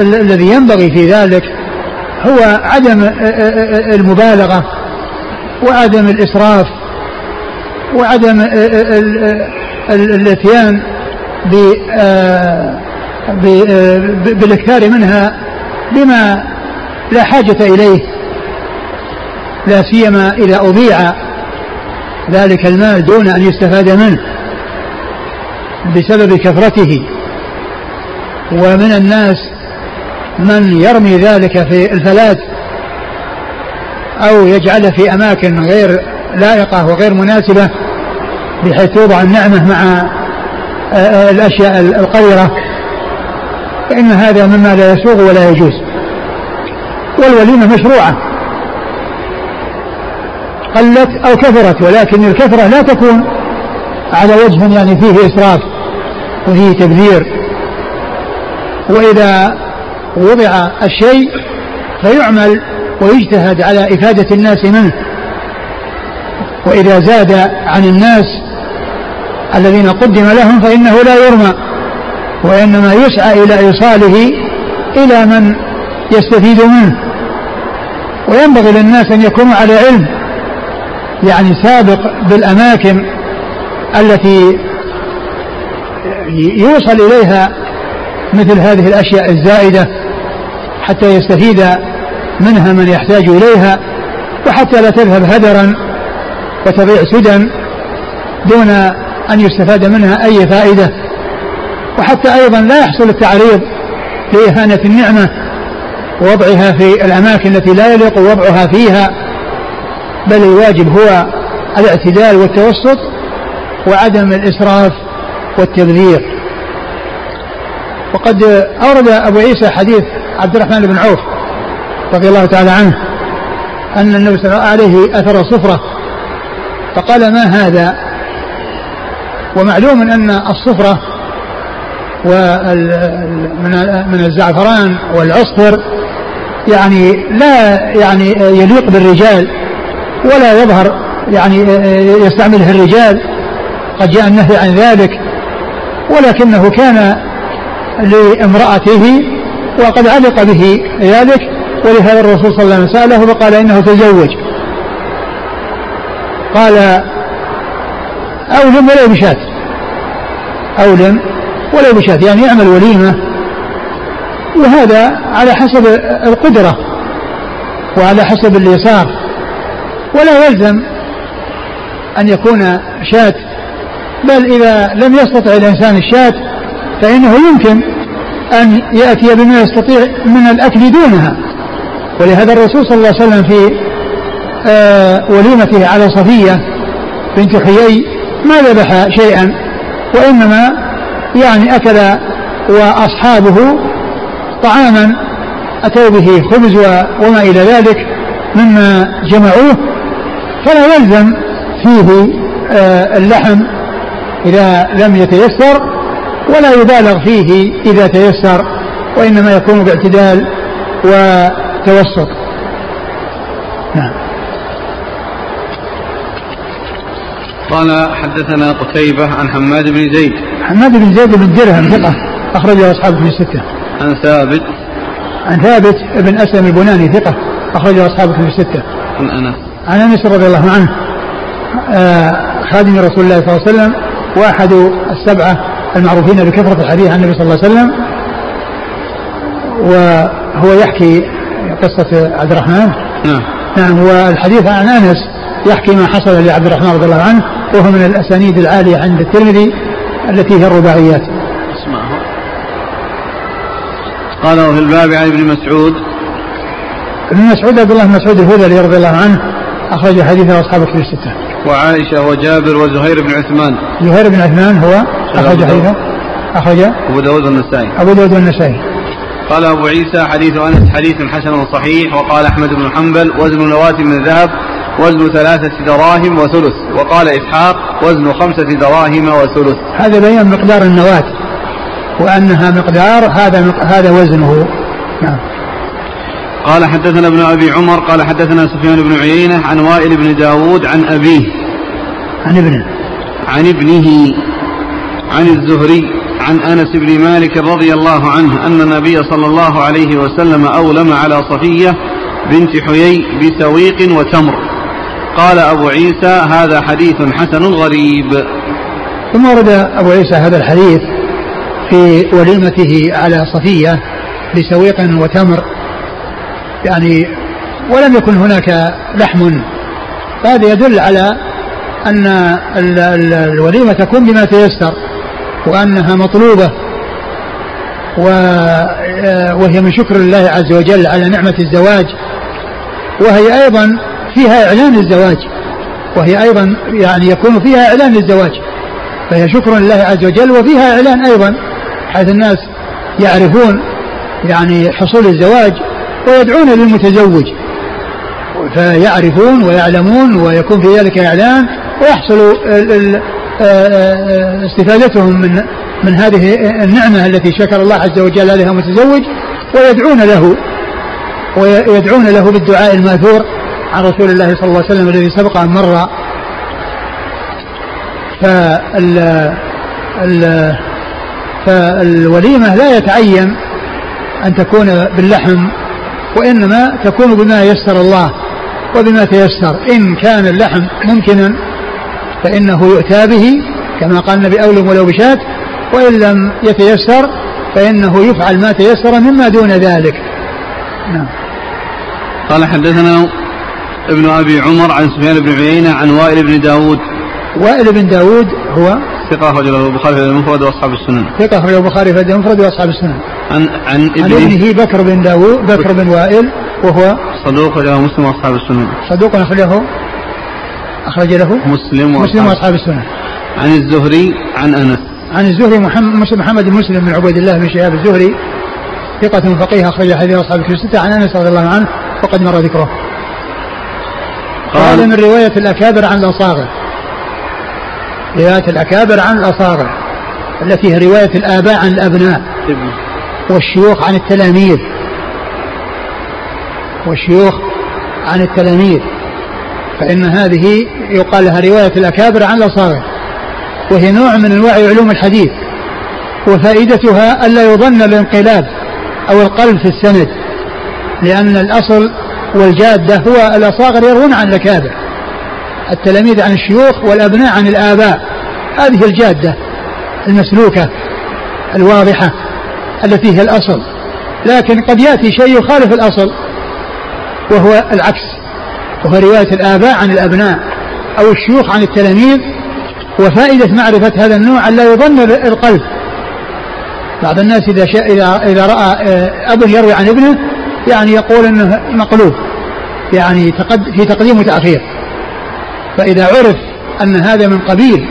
B: الذي ينبغي في ذلك هو عدم المبالغة وعدم الإسراف وعدم الاتيان بالإكثار منها بما لا حاجة إليه لا سيما إذا أضيع ذلك المال دون أن يستفاد منه بسبب كثرته. ومن الناس من يرمي ذلك في الفلاة أو يجعله في أماكن غير لائقة وغير مناسبة بحيث توضع النعمة مع آه، آه، الأشياء القذرة. فإن هذا مما لا يسوغ ولا يجوز. والوليمة مشروعة. قلت أو كثرت ولكن الكثرة لا تكون على وجه يعني فيه إسراف وفيه تبذير. وإذا وضع الشيء فيعمل ويجتهد على إفادة الناس منه. وإذا زاد عن الناس الذين قدم لهم فإنه لا يرمى وإنما يسعى إلى إيصاله إلى من يستفيد منه. وينبغي للناس أن يكونوا على علم يعني سابق بالأماكن التي يوصل إليها مثل هذه الأشياء الزائدة حتى يستفيد منها من يحتاج إليها وحتى لا تذهب هدرا وتضيع سدى دون أن يستفاد منها أي فائدة. وحتى أيضا لا يحصل التعريض لإهانة النعمة ووضعها في الأماكن التي لا يليق وضعها فيها بل الواجب هو الاعتدال والتوسط وعدم الإسراف والتبذير. وقد أورد أبو عيسى حديث عبد الرحمن بن عوف رضي الله تعالى عنه أن النبي صلى الله عليه أثر صفرة فقال ما هذا؟ ومعلوم أن الصفرة من الزعفران والعصفر يعني لا يعني يليق بالرجال ولا يظهر يعني يستعمله الرجال. قد جاء النهي عن ذلك ولكنه كان لامرأته وقد علق به ذلك ولهذا الرسول صلى الله عليه وسلم سأله فقال إنه تزوج. قال أولم ولو بشاة أولم ولو بشاة يعني يعمل وليمة. وهذا على حسب القدرة وعلى حسب اليسار. ولا يلزم أن يكون شاة بل إذا لم يستطع الإنسان الشاة فإنه يمكن أن يأتي بما يستطيع من الأكل دونها. ولهذا الرسول صلى الله عليه وسلم في آه وليمته على صفية بنت حيي ما ذبح شيئا وإنما يعني أكل وأصحابه طعاما أتوا به خبز وما إلى ذلك مما جمعوه فلا يلزم فيه آه اللحم إذا لم يتيسر ولا يبالغ فيه إذا تيسر وإنما يكون باعتدال وتوسط نعم
A: قال حدثنا قتيبة عن حماد بن زيد.
B: حماد بن زيد بن درهم ثقة أخرجه أصحابه في الستة.
A: عن ثابت.
B: عن ثابت بن أسلم البناني ثقة أخرجه أصحابه في الستة.
A: عن أنس.
B: عن أنس رضي الله عنه. آه خادم رسول الله صلى الله عليه وسلم وأحد السبعة المعروفين بكثرة الحديث عن النبي صلى الله عليه وسلم. وهو يحكي قصة عبد الرحمن.
A: نعم.
B: نعم والحديث عن أنس يحكي ما حصل لعبد الرحمن رضي الله عنه. وهو من الأسانيد العالية عند الترمذي التي هي الرباعيات.
A: اسمعه قال وفي الباب عن ابن مسعود.
B: ابن مسعود عبد الله بن مسعود الهذلي رضي الله عنه أخرج حديثه أصحاب كتب الستة.
A: وعائشة وجابر وزهير بن عثمان.
B: زهير بن عثمان هو أخرج حديثه. أخرج.
A: أبو داود والنسائي.
B: أبو داود والنسائي.
A: قال أبو عيسى حديث أنس حديث حسن صحيح وقال أحمد بن حنبل وزن نواة من الذهب وزن ثلاثة دراهم وثلث. وقال إسحاق وزن خمسة دراهم وثلث.
B: هذا بيان مقدار النواة وأنها مقدار هذا هذا وزنه. نعم.
A: قال حدثنا ابن أبي عمر قال حدثنا سفيان بن عيينة عن وائل بن داود عن أبيه.
B: عن ابنه.
A: عن ابنه عن الزهري عن أنس بن مالك رضي الله عنه أن النبي صلى الله عليه وسلم أولم على صفية بنت حيي بسويق وتمر. قال أبو عيسى هذا حديث حسن غريب.
B: ثم ورد أبو عيسى هذا الحديث في وليمته على صفية بسويق وتمر. يعني ولم يكن هناك لحم. فهذا يدل على أن الوليمة تكون بما تيسر وأنها مطلوبة. وهي من شكر الله عز وجل على نعمة الزواج. وهي أيضا فيها إعلان الزواج وهي أيضا يعني يكون فيها إعلان الزواج فهي شكر لله عز وجل وفيها إعلان أيضا حيث الناس يعرفون يعني حصول الزواج ويدعون للمتزوج فيعرفون ويعلمون ويكون في ذلك إعلان ويحصل استفادتهم من من هذه النعمة التي شكر الله عز وجل عليها المتزوج ويدعون له ويدعون له بالدعاء المأثور. عن رسول الله صلى الله عليه وسلم الذي سبق أن مر. فال ال فالوليمة لا يتعين أن تكون باللحم وإنما تكون بما يسر الله وبما تيسر. إن كان اللحم ممكنا فإنه يؤتى به كما قال النبي أولم ولو بشاة. وإن لم يتيسر فإنه يفعل ما تيسر مما دون ذلك. نعم.
A: قال حدثنا ابن أبي عمر عن سفيان بن عيينة عن وائل بن داود.
B: وائل بن داود هو
A: ثقة أخرج له البخاري في المفرد وأصحاب السنن.
B: ثقة أخرج البخاري في المفرد وأصحاب السنن.
A: عن عن ابنه,
B: عن ابنه بكر بن داود بكر بن وائل وهو
A: صدوق له مسلم وأصحاب السنن.
B: صدوق أخرجه أخرج له
A: مسلم
B: مسلم وأصحاب السنن.
A: عن الزهري عن أنس.
B: عن الزهري محمد محمد بن مسلم بن عبيد الله بن شهاب الزهري. ثقة فقيه أخرج حديث أصحاب الكتب الستة. عن أنس رضي الله عنه وقد مر ذكره. قال من رواية الأكابر عن الأصاغر. رواية الأكابر عن الأصاغر التي هي رواية الآباء عن الأبناء. والشيوخ عن التلاميذ. والشيوخ عن التلاميذ. فإن هذه يقال لها رواية الأكابر عن الأصاغر. وهي نوع من أنواع علوم الحديث. وفائدتها ألا يظن الانقلاب أو القلب في السند لأن الأصل والجادة هو الأصاغر يروون عن الأكابر التلاميذ عن الشيوخ والأبناء عن الآباء. هذه الجادة المسلوكة الواضحة التي هي الأصل. لكن قد يأتي شيء يخالف الأصل وهو العكس. وهو رواية الآباء عن الأبناء أو الشيوخ عن التلاميذ. وفائدة معرفة هذا النوع أن لا يظن القلب بعض الناس إذا شاء إذا إذا رأى آه، أب يروي عن ابنه يعني يقول أنه مقلوب يعني في تقديم وتأخير. فإذا عرف أن هذا من قبيل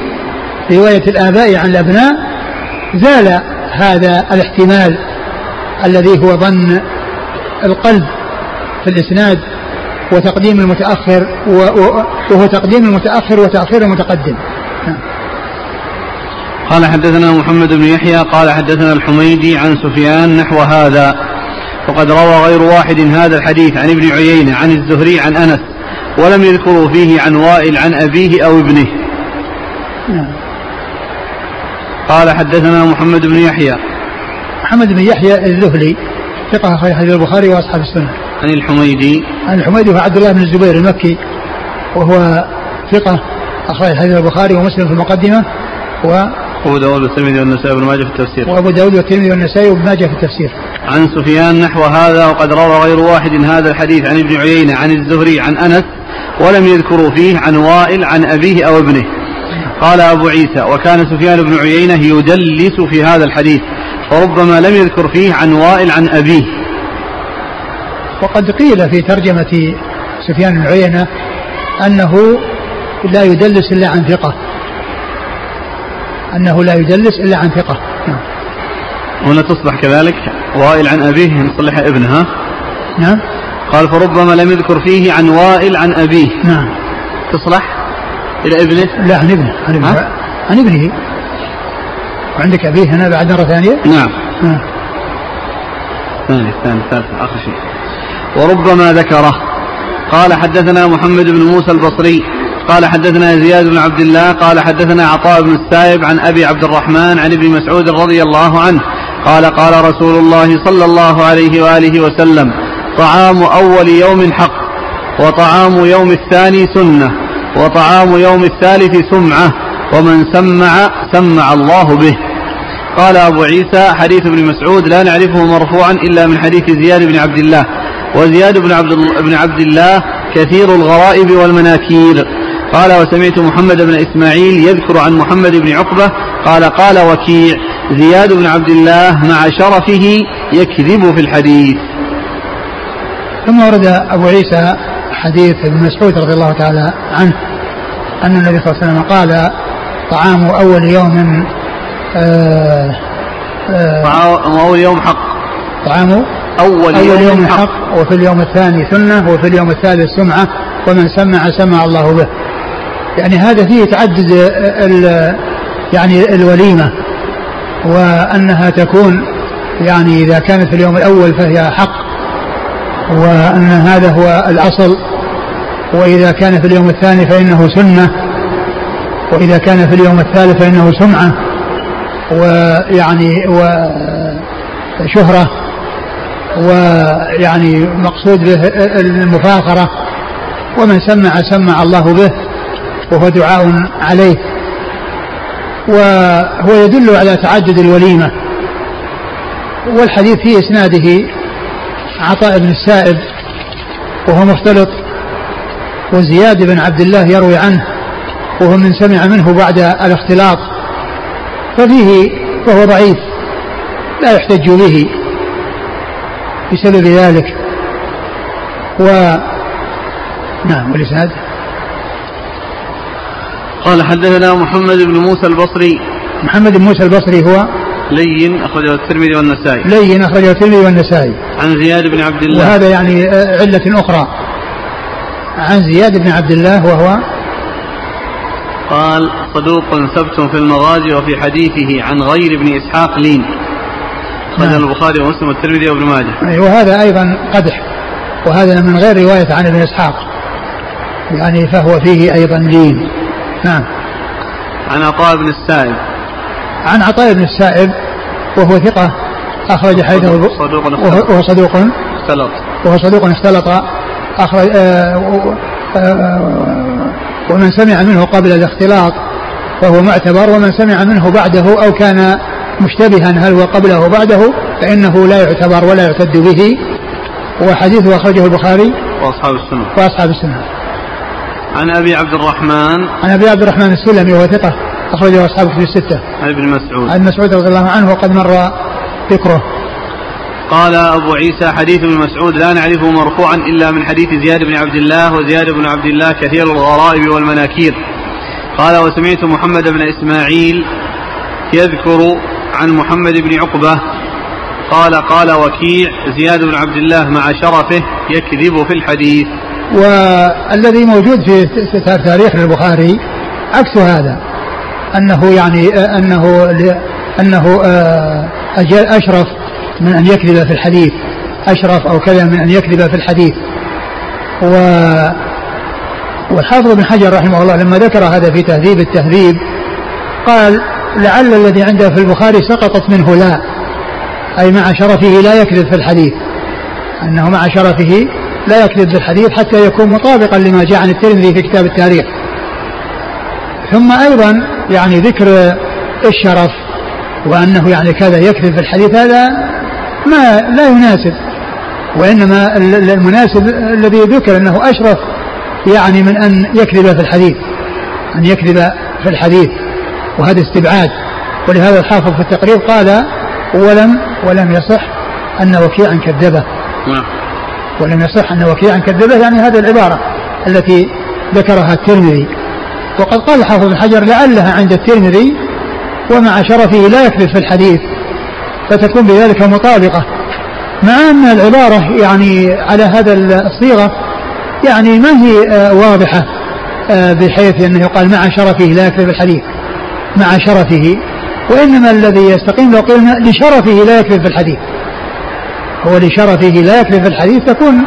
B: رواية الآباء عن الأبناء زال هذا الاحتمال الذي هو ظن القلب في الإسناد وتقديم المتأخر وهو تقديم المتأخر وتأخير المتقدم. نعم.
A: قال حدثنا محمد بن يحيى قال حدثنا الحميدي عن سفيان نحو هذا. وقد روى غير واحد هذا الحديث عن ابن عيينة عن الزهري عن أنس ولم يذكروا فيه عن وائل عن أبيه أو ابنه. نعم. قال حدثنا محمد بن يحيى.
B: محمد بن يحيى الذهلي ثقة حديث البخاري وأصحاب السنة.
A: عن الحميدي.
B: عن الحميدي هو عبد الله بن الزبير المكي وهو ثقة أخرج حديث البخاري ومسلم في المقدمة و
A: أبو داود والترمذي والنسائي وابن ماجه في التفسير.
B: وأبو داود والترمذي والنسائي وابن ماجه في التفسير.
A: عن سفيان نحو هذا وقد روى غير واحد هذا الحديث عن ابن عيينة عن الزهري عن أنس ولم يذكروا فيه عن وائل عن أبيه أو ابنه. قال أبو عيسى وكان سفيان بن عيينة يدلس في هذا الحديث وربما لم يذكر فيه عن وائل عن أبيه.
B: وقد قيل في ترجمة سفيان بن عيينة أنه لا يدلس إلا عن ثقة. أنه لا يدلس إلا عن ثقة.
A: هنا تصبح كذلك وائل عن أبيه نصلح ابنها
B: نعم.
A: قال فربما لم يذكر فيه عن وائل عن أبيه.
B: نعم.
A: تصلح؟ إلى ابنه؟
B: لا عن ابنه عن ابنه, عن ابنه. وعندك أبيه هنا بعد مرة ثانية؟
A: نعم. نعم. ثاني ثاني ثالث آخر شيء. وربما ذكره. قال حدثنا محمد بن موسى البصري. قال حدثنا زياد بن عبد الله. قال حدثنا عطاء بن السائب عن أبي عبد الرحمن عن ابن مسعود رضي الله عنه. قال قال رسول الله صلى الله عليه وآله وسلم طعام أول يوم حق وطعام يوم الثاني سنة وطعام يوم الثالث سمعة ومن سمع سمع الله به. قال أبو عيسى حديث ابن مسعود لا نعرفه مرفوعا إلا من حديث زياد بن عبد الله. وزياد بن عبد, بن عبد الله كثير الغرائب والمناكير. قال وسمعت محمد بن إسماعيل يذكر عن محمد بن عقبة قال قال وكيع. زياد بن عبد الله مع شرفه يكذب في الحديث.
B: ثم ورد أبو عيسى حديث ابن مسعود رضي الله تعالى عنه أن النبي صلى الله عليه وسلم قال طعام أول يوم
A: آه آه طعام أول يوم حق.
B: طعام
A: أول,
B: أول يوم, يوم حق, حق وفي اليوم الثاني سنة وفي اليوم الثالث سمعة ومن سمع سمع الله به. يعني هذا فيه تعدد يعني الوليمة. وأنها تكون يعني إذا كانت في اليوم الأول فهي حق وأن هذا هو الأصل. وإذا كان في اليوم الثاني فإنه سنة وإذا كان في اليوم الثالث فإنه سمعة ويعني وشهرة ويعني مقصود به المفاخرة. ومن سمع سمع الله به وهو دعاء عليه. وهو يدل على تعدد الوليمة. والحديث في إسناده عطاء بن السائب وهو مختلط وزياد بن عبد الله يروي عنه وهو من سمع منه بعد الاختلاط ففيه فهو ضعيف لا يحتج به بسبب ذلك. و نعم والإسناد
A: قال حدثنا محمد بن موسى البصري.
B: محمد بن موسى البصري هو
A: لين أخرجه الترمذي والنسائي.
B: لين أخرجه الترمذي والنسائي.
A: عن زياد بن عبد الله.
B: وهذا يعني علة أخرى. عن زياد بن عبد الله وهو
A: قال صدوق ثبت في المغازي وفي حديثه عن غير ابن إسحاق لين. أخرجه نعم. البخاري ومسلم والترمذي وابن ماجه.
B: وهذا أيضا قدح. وهذا من غير رواية عن ابن إسحاق. يعني فهو فيه أيضا لين. نعم.
A: عن عطاء بن السائب.
B: عن عطاء بن السائب وهو ثقة أخرج حديثه وهو صدوق
A: اختلط.
B: وهو صدوق اختلط أخرج آه آه ومن سمع منه قبل الاختلاط فهو معتبر ومن سمع منه بعده أو كان مشتبها هل هو قبله أو بعده فإنه لا يعتبر ولا يعتد به وحديثه أخرجه البخاري
A: وأصحاب السنة.
B: وأصحاب السنة.
A: عن أبي عبد الرحمن.
B: عن أبي عبد الرحمن السلمي وهو ثقة أخرجه أصحاب في الستة.
A: عن ابن مسعود.
B: عن مسعود رضي الله عنه وقد مر ذكره.
A: قال أبو عيسى حديث ابن مسعود لا نعرفه مرفوعا إلا من حديث زياد بن عبد الله وزياد بن عبد الله كثير الغرائب والمناكير. قال وسمعت محمد بن إسماعيل يذكر عن محمد بن عقبة. قال قال وكيع زياد بن عبد الله مع شرفه يكذب في الحديث.
B: والذي موجود في تاريخ البخاري عكس هذا أنه يعني أنه أنه آه، أشرف من أن يكذب في الحديث أشرف أو كذا من أن يكذب في الحديث. و والحافظ بن حجر رحمه الله لما ذكر هذا في تهذيب التهذيب قال لعل الذي عنده في البخاري سقطت منه لا أي مع شرفه لا يكذب في الحديث أنه مع شرفه لا يكذب في الحديث حتى يكون مطابقا لما جاء عن الترمذي في كتاب التاريخ. ثم أيضا يعني ذكر الشرف وأنه يعني كذا يكذب في الحديث هذا ما لا يناسب وإنما المناسب الذي ذكر أنه أشرف يعني من أن يكذب في الحديث أن يكذب في الحديث وهذا استبعاد. ولهذا الحافظ في التقريب قال ولم ولم يصح أن وكيعا كذبه. نعم. ولم يصح أن وكيعا كذبه يعني هذه العبارة التي ذكرها الترمذي. وقد قال الحافظ بن حجر لعلها عند الترمذي ومع شرفه لا يكذب في الحديث فتكون بذلك مطابقة. مع أن العبارة يعني على هذا الصيغة يعني ما هي آه، واضحة آه، بحيث أنه يقال مع شرفه لا يكذب الحديث. مع شرفه وإنما الذي يستقيم لو قلنا لشرفه لا يكذب الحديث. هو لشرفه لا يكذب في الحديث تكون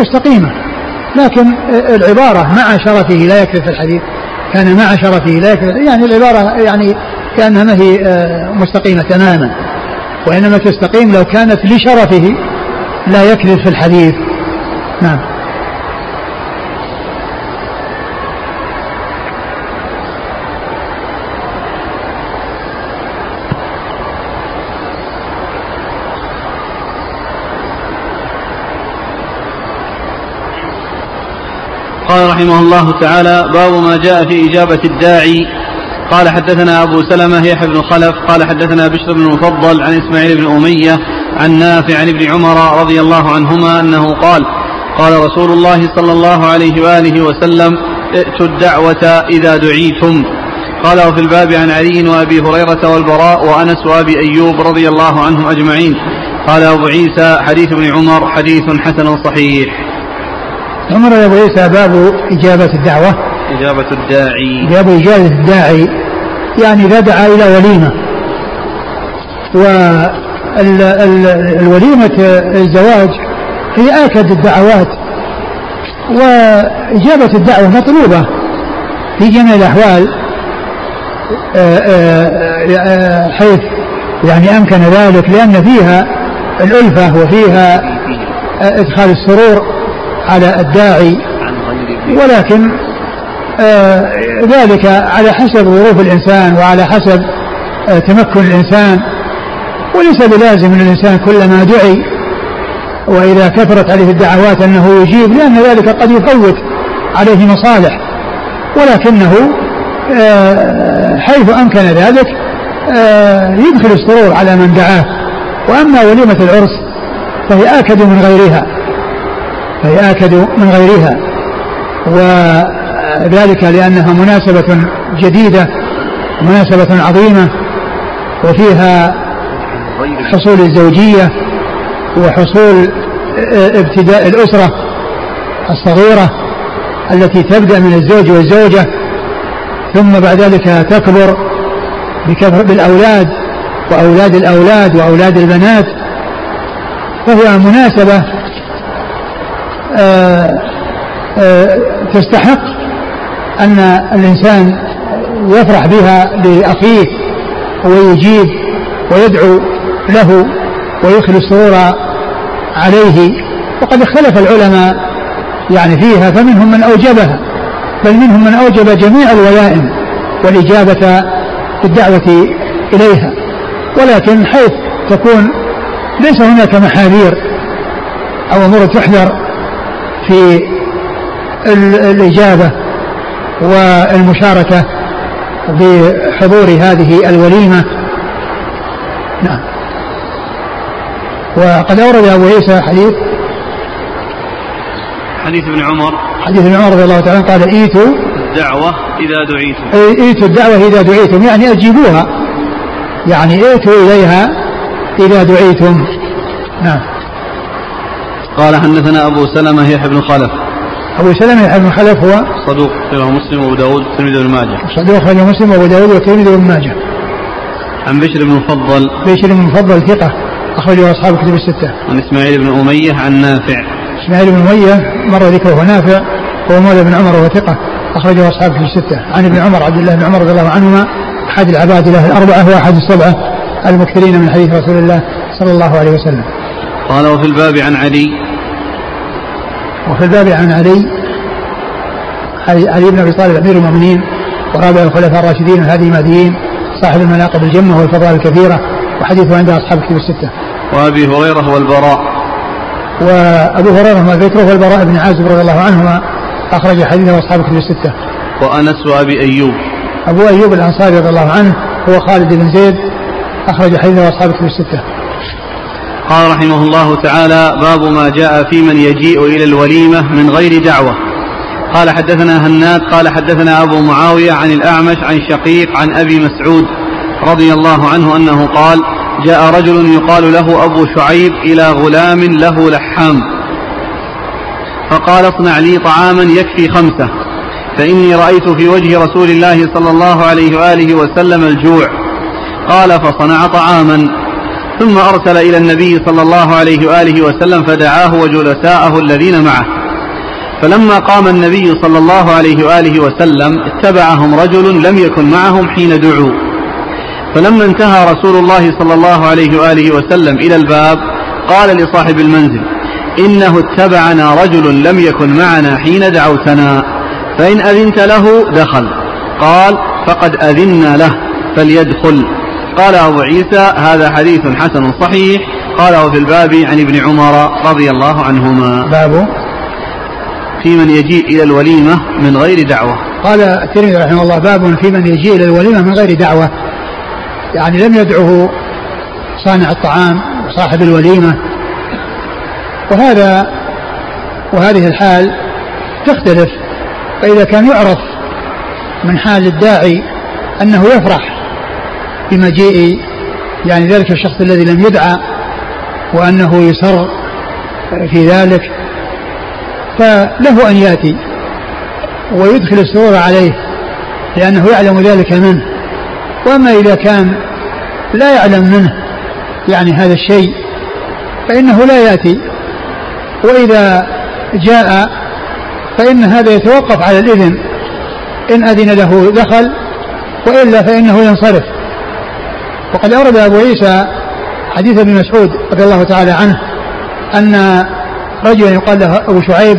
B: مستقيمة لكن العبارة مع شرفه لا يكذب في الحديث كان مع شرفه لا يكذب يعني العبارة يعني كأنها ما هي آه، مستقيمة تماما. وإنما تستقيم لو كانت لشرفه لا يكذب في الحديث. نعم.
A: قال رحمه الله تعالى باب ما جاء في إجابة الداعي. قال حدثنا أبو سلمة يحيى بن خلف قال حدثنا بشر بن المفضل عن إسماعيل بن أمية عن نافع عن ابن عمر رضي الله عنهما أنه قال قال رسول الله صلى الله عليه وآله وسلم ائتوا الدعوة إذا دعيتم. قال وفي الباب عن علي وأبي هريرة والبراء وأنس وأبي أيوب رضي الله عنهم أجمعين. قال أبو عيسى حديث ابن عمر حديث حسن صحيح.
B: عمر أبو عيسى باب إجابة الدعوة.
A: إجابة الداعي.
B: باب إجابة الداعي. يعني إذا دعا إلى وليمة. والوليمة الزواج هي آكد الدعوات. وإجابة الدعوة مطلوبة في جميع الأحوال. آه، آه، آه، حيث يعني أمكن ذلك لأن فيها الألفة وفيها إدخال السرور. على الداعي ولكن آه ذلك على حسب ظروف الإنسان وعلى حسب آه تمكن الإنسان وليس بلازم أن الإنسان كلما دعي وإذا كثرت عليه الدعوات أنه يجيب لأن ذلك قد يفوت عليه مصالح. ولكنه آه حيث أمكن ذلك آه، يدخل السرور على من دعاه. وأما وليمة العرس فهي آكد من غيرها. فهي آكد من غيرها. وذلك لأنها مناسبة جديدة مناسبة عظيمة وفيها حصول الزوجية وحصول ابتداء الأسرة الصغيرة التي تبدأ من الزوج والزوجة ثم بعد ذلك تكبر بالأولاد وأولاد الأولاد وأولاد البنات. فهي مناسبة تستحق أن الإنسان يفرح بها لأخيه ويجيب ويدعو له ويدخل السرور عليه. وقد اختلف العلماء يعني فيها فمنهم من أوجبها بل منهم من أوجب جميع الولائم والإجابة بالدعوة إليها. ولكن حيث تكون ليس هناك محاذير أو أمور تحذر في الإجابة والمشاركة بحضور هذه الوليمة. نعم. وقد أورد أبو عيسى حديث.
A: حديث ابن عمر.
B: حديث ابن عمر رضي الله تعالى قال إيتوا
A: الدعوة إذا دعيتم.
B: إيتوا الدعوة إذا دعيتم يعني أجيبوها. يعني ائتوا إليها إذا دعيتم. نعم.
A: قال حدثنا أبو سلمة يحيى بن خلف.
B: أبو سلمة يحيى بن خلف هو
A: صدوق أخرجه مسلم وأبو داود والترمذي بن ماجه.
B: صدوق أخرجه مسلم وأبو داود والترمذي بن ماجه.
A: عن بشر بن مفضل.
B: بشر بن مفضل ثقة أخرجه أصحاب كتب الستة.
A: عن إسماعيل بن أمية عن نافع.
B: إسماعيل بن أمية مر ذكره نافع هو مولى بن عمر وهو ثقة أخرجه أصحاب كتب الستة. عن ابن عمر عبد الله بن عمر رضي الله عنهما أحد العباد له الأربعة وأحد السبعة المكثرين من حديث رسول الله صلى الله عليه وسلم.
A: قال وفي الباب عن علي.
B: وفي الباب عن علي علي بن أبي طالب أمير المؤمنين ورابع الخلفاء الراشدين الهادي المهديين صاحب المناقب الجمة والفضائل الكثيرة وحديثه عند أصحاب الكتب الستة.
A: وأبي هريرة والبراء.
B: وأبو هريرة ذكره والبراء بن عازب رضي الله عنهما أخرج حديثه أصحاب الكتب الستة.
A: وأنس وأبي أيوب.
B: أبو أيوب الأنصاري رضي الله عنه هو خالد بن زيد أخرج حديثه أصحاب الكتب الستة.
A: قال رحمه الله تعالى باب ما جاء في من يجيء إلى الوليمة من غير دعوة. قال حدثنا هناد قال حدثنا أبو معاوية عن الأعمش عن شقيق عن أبي مسعود رضي الله عنه أنه قال جاء رجل يقال له أبو شعيب إلى غلام له لحام. فقال اصنع لي طعاما يكفي خمسة فإني رأيت في وجه رسول الله صلى الله عليه وآله وسلم الجوع. قال فصنع طعاما. ثم أرسل إلى النبي صلى الله عليه وآله وسلم فدعاه وجلساءه الذين معه. فلما قام النبي صلى الله عليه وآله وسلم اتبعهم رجل لم يكن معهم حين دعوا. فلما انتهى رسول الله صلى الله عليه وآله وسلم إلى الباب قال لصاحب المنزل إنه اتبعنا رجل لم يكن معنا حين دعوتنا فإن أذنت له دخل. قال فقد أذنا له فليدخل. قال أبو عيسى هذا حديث حسن صحيح قاله في الباب عن ابن عمر رضي الله عنهما.
B: باب؟
A: في من يجيء إلى الوليمة من غير دعوة.
B: قال الترمذي رحمه الله باب في من يجيء إلى الوليمة من غير دعوة. يعني لم يدعه صانع الطعام وصاحب الوليمة. وهذا وهذه الحال تختلف. فإذا كان يعرف من حال الداعي أنه يفرح بمجيء يعني ذلك الشخص الذي لم يدعى وأنه يسر في ذلك فله أن يأتي ويدخل السرور عليه لأنه يعلم ذلك منه. وأما إذا كان لا يعلم منه يعني هذا الشيء فإنه لا يأتي. وإذا جاء فإن هذا يتوقف على الإذن إن أذن له دخل وإلا فإنه ينصرف. وقد أورد أبو عيسى حديث ابن مسعود رضي الله تعالى عنه أن رجلا يقال له أبو شعيب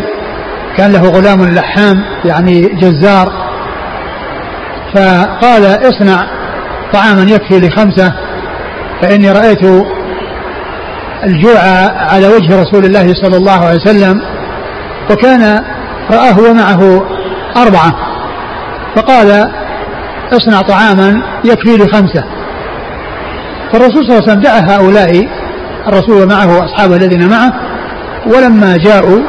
B: كان له غلام لحام يعني جزار. فقال اصنع طعاما يكفي لخمسة فإني رأيت الجوع على وجه رسول الله صلى الله عليه وسلم وكان رآه ومعه أربعة. فقال اصنع طعاما يكفي لخمسة. فالرسول صلى الله عليه وسلم دعا هؤلاء الرسول ومعه أصحابه الذين معه ولما جاءوا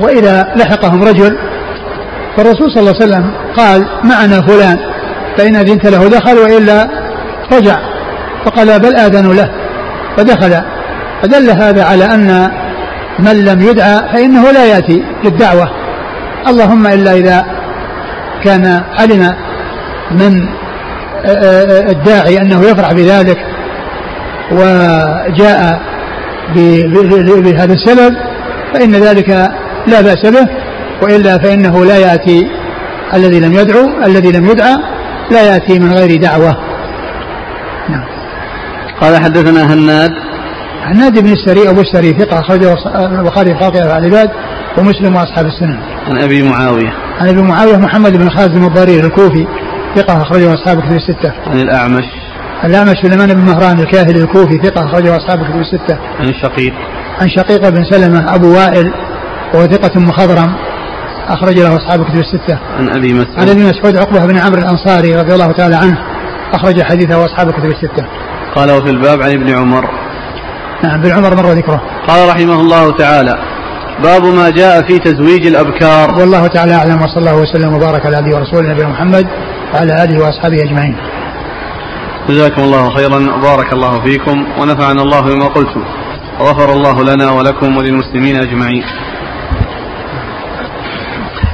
B: وإذا لحقهم رجل فالرسول صلى الله عليه وسلم قال معنا فلان فإن أذنت له دخل وإلا رجع. فقال بل آذنوا له. فدخل. فدل هذا على أن من لم يدعى فإنه لا يأتي للدعوة. اللهم إلا إذا كان علم من الداعي أنه يفرح بذلك وجاء بهذا السبب فإن ذلك لا بأس به وإلا فإنه لا يأتي الذي لم يدعو الذي لم يدعى لا يأتي من غير دعوة.
A: نعم. قال حدثنا هناد.
B: هناد بن السري أبو السري ثقة أخرجه البخاري في خاطئة العباد ومسلم وأصحاب السنن.
A: عن أبي معاوية.
B: عن أبي معاوية محمد بن خالد بن الضرير الكوفي. ثقة أخرجه أصحاب كتب الستة.
A: عن الأعمش.
B: الأعمش سليمان بن مهران الكاهلي الكوفي ثقة أخرجه أصحاب كتب الستة.
A: عن الشقيق.
B: عن شقيق بن سلمة أبو وائل وهو ثقة مخضرم أخرج له أصحاب كتب الستة.
A: عن أبي مسعود.
B: عن أبي مسعود عقبة بن عمرو الأنصاري رضي الله تعالى عنه أخرج حديثه أصحاب كتب الستة.
A: قال وفي الباب عن ابن عمر.
B: نعم بن عمر مر ذكره
A: قال رحمه الله تعالى باب ما جاء في تزويج الأبكار
B: والله تعالى أعلم وصلى الله وسلم وبارك على عبده ورسوله نبينا محمد وعلى آله وأصحابه أجمعين.
A: جزاكم الله خيرا. وبارك الله فيكم. ونفعنا الله بما قلتم. وغفر الله لنا ولكم وللمسلمين أجمعين.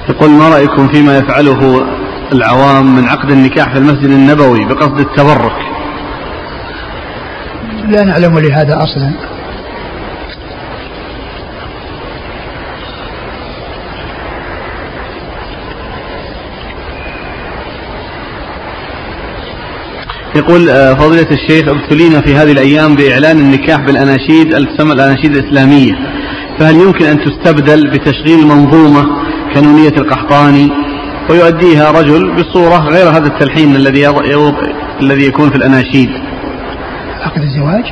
A: يقول ما رأيكم فيما يفعله العوام من عقد النكاح في المسجد النبوي بقصد التبرك؟
B: لا نعلم لهذا أصلا.
A: يقول آه، فضيلة الشيخ ابتلينا في هذه الأيام بإعلان النكاح بالأناشيد تسمى الأناشيد الإسلامية. فهل يمكن أن تستبدل بتشغيل منظومة كنونية القحطاني؟ ويؤديها رجل بصورة غير هذا التلحين الذي الذي يكون في الأناشيد.
B: عقد الزواج؟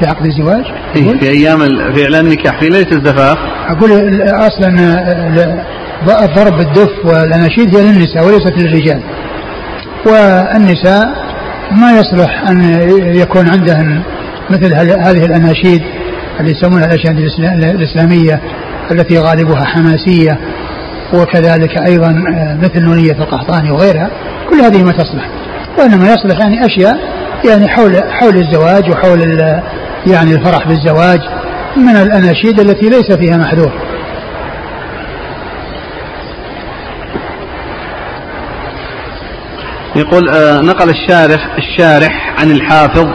B: في عقد الزواج؟
A: إيه في أيام في إعلان النكاح في ليلة الزفاف.
B: أقول أصلا ضرب الدف والأناشيد هي للنساء وليست للرجال. والنساء ما يصلح أن يكون عندهن مثل هذه الأناشيد اللي يسمونها الأناشيد الإسلامية التي غالبها حماسية وكذلك أيضا آه، مثل نونية القحطاني وغيرها كل هذه ما تصلح. وإنما يصلح يعني أشياء يعني حول حول الزواج وحول يعني الفرح بالزواج من الأناشيد التي ليس فيها محذور.
A: يقول آه نقل الشارح الشارح عن الحافظ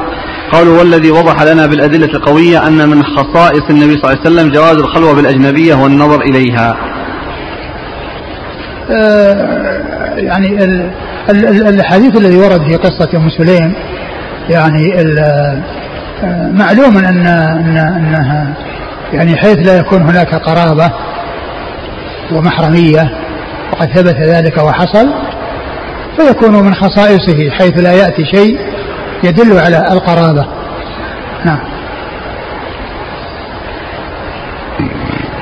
A: قالوا والذي وضح لنا بالأدلة القوية أن من خصائص النبي صلى الله عليه وسلم جواز الخلوة بالأجنبية والنظر إليها.
B: آه يعني الحديث الذي ورد في قصة أم سليم يعني آه، معلوم أن أن أنها يعني حيث لا يكون هناك قرابة ومحرمية وقد ثبت ذلك وحصل. فيكون من خصائصه حيث لا يأتي شيء يدل على القرابة. نعم.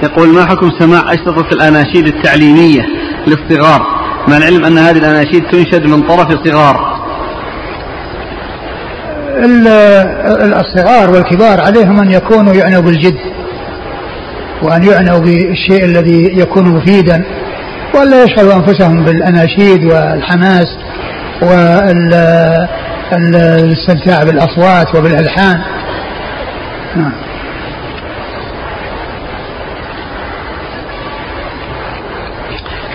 A: يقول ما حكم سماع أشرطة الأناشيد التعليمية للصغار؟ مع العلم أن هذه الأناشيد تنشد من طرف صغار
B: الصغار والكبار عليهم أن يكونوا يعنوا بالجد وأن يعنوا بالشيء الذي يكون مفيدا. ولا يشغلوا أنفسهم بالأناشيد والحماس والاستمتاع بالأصوات وبالألحان. نعم.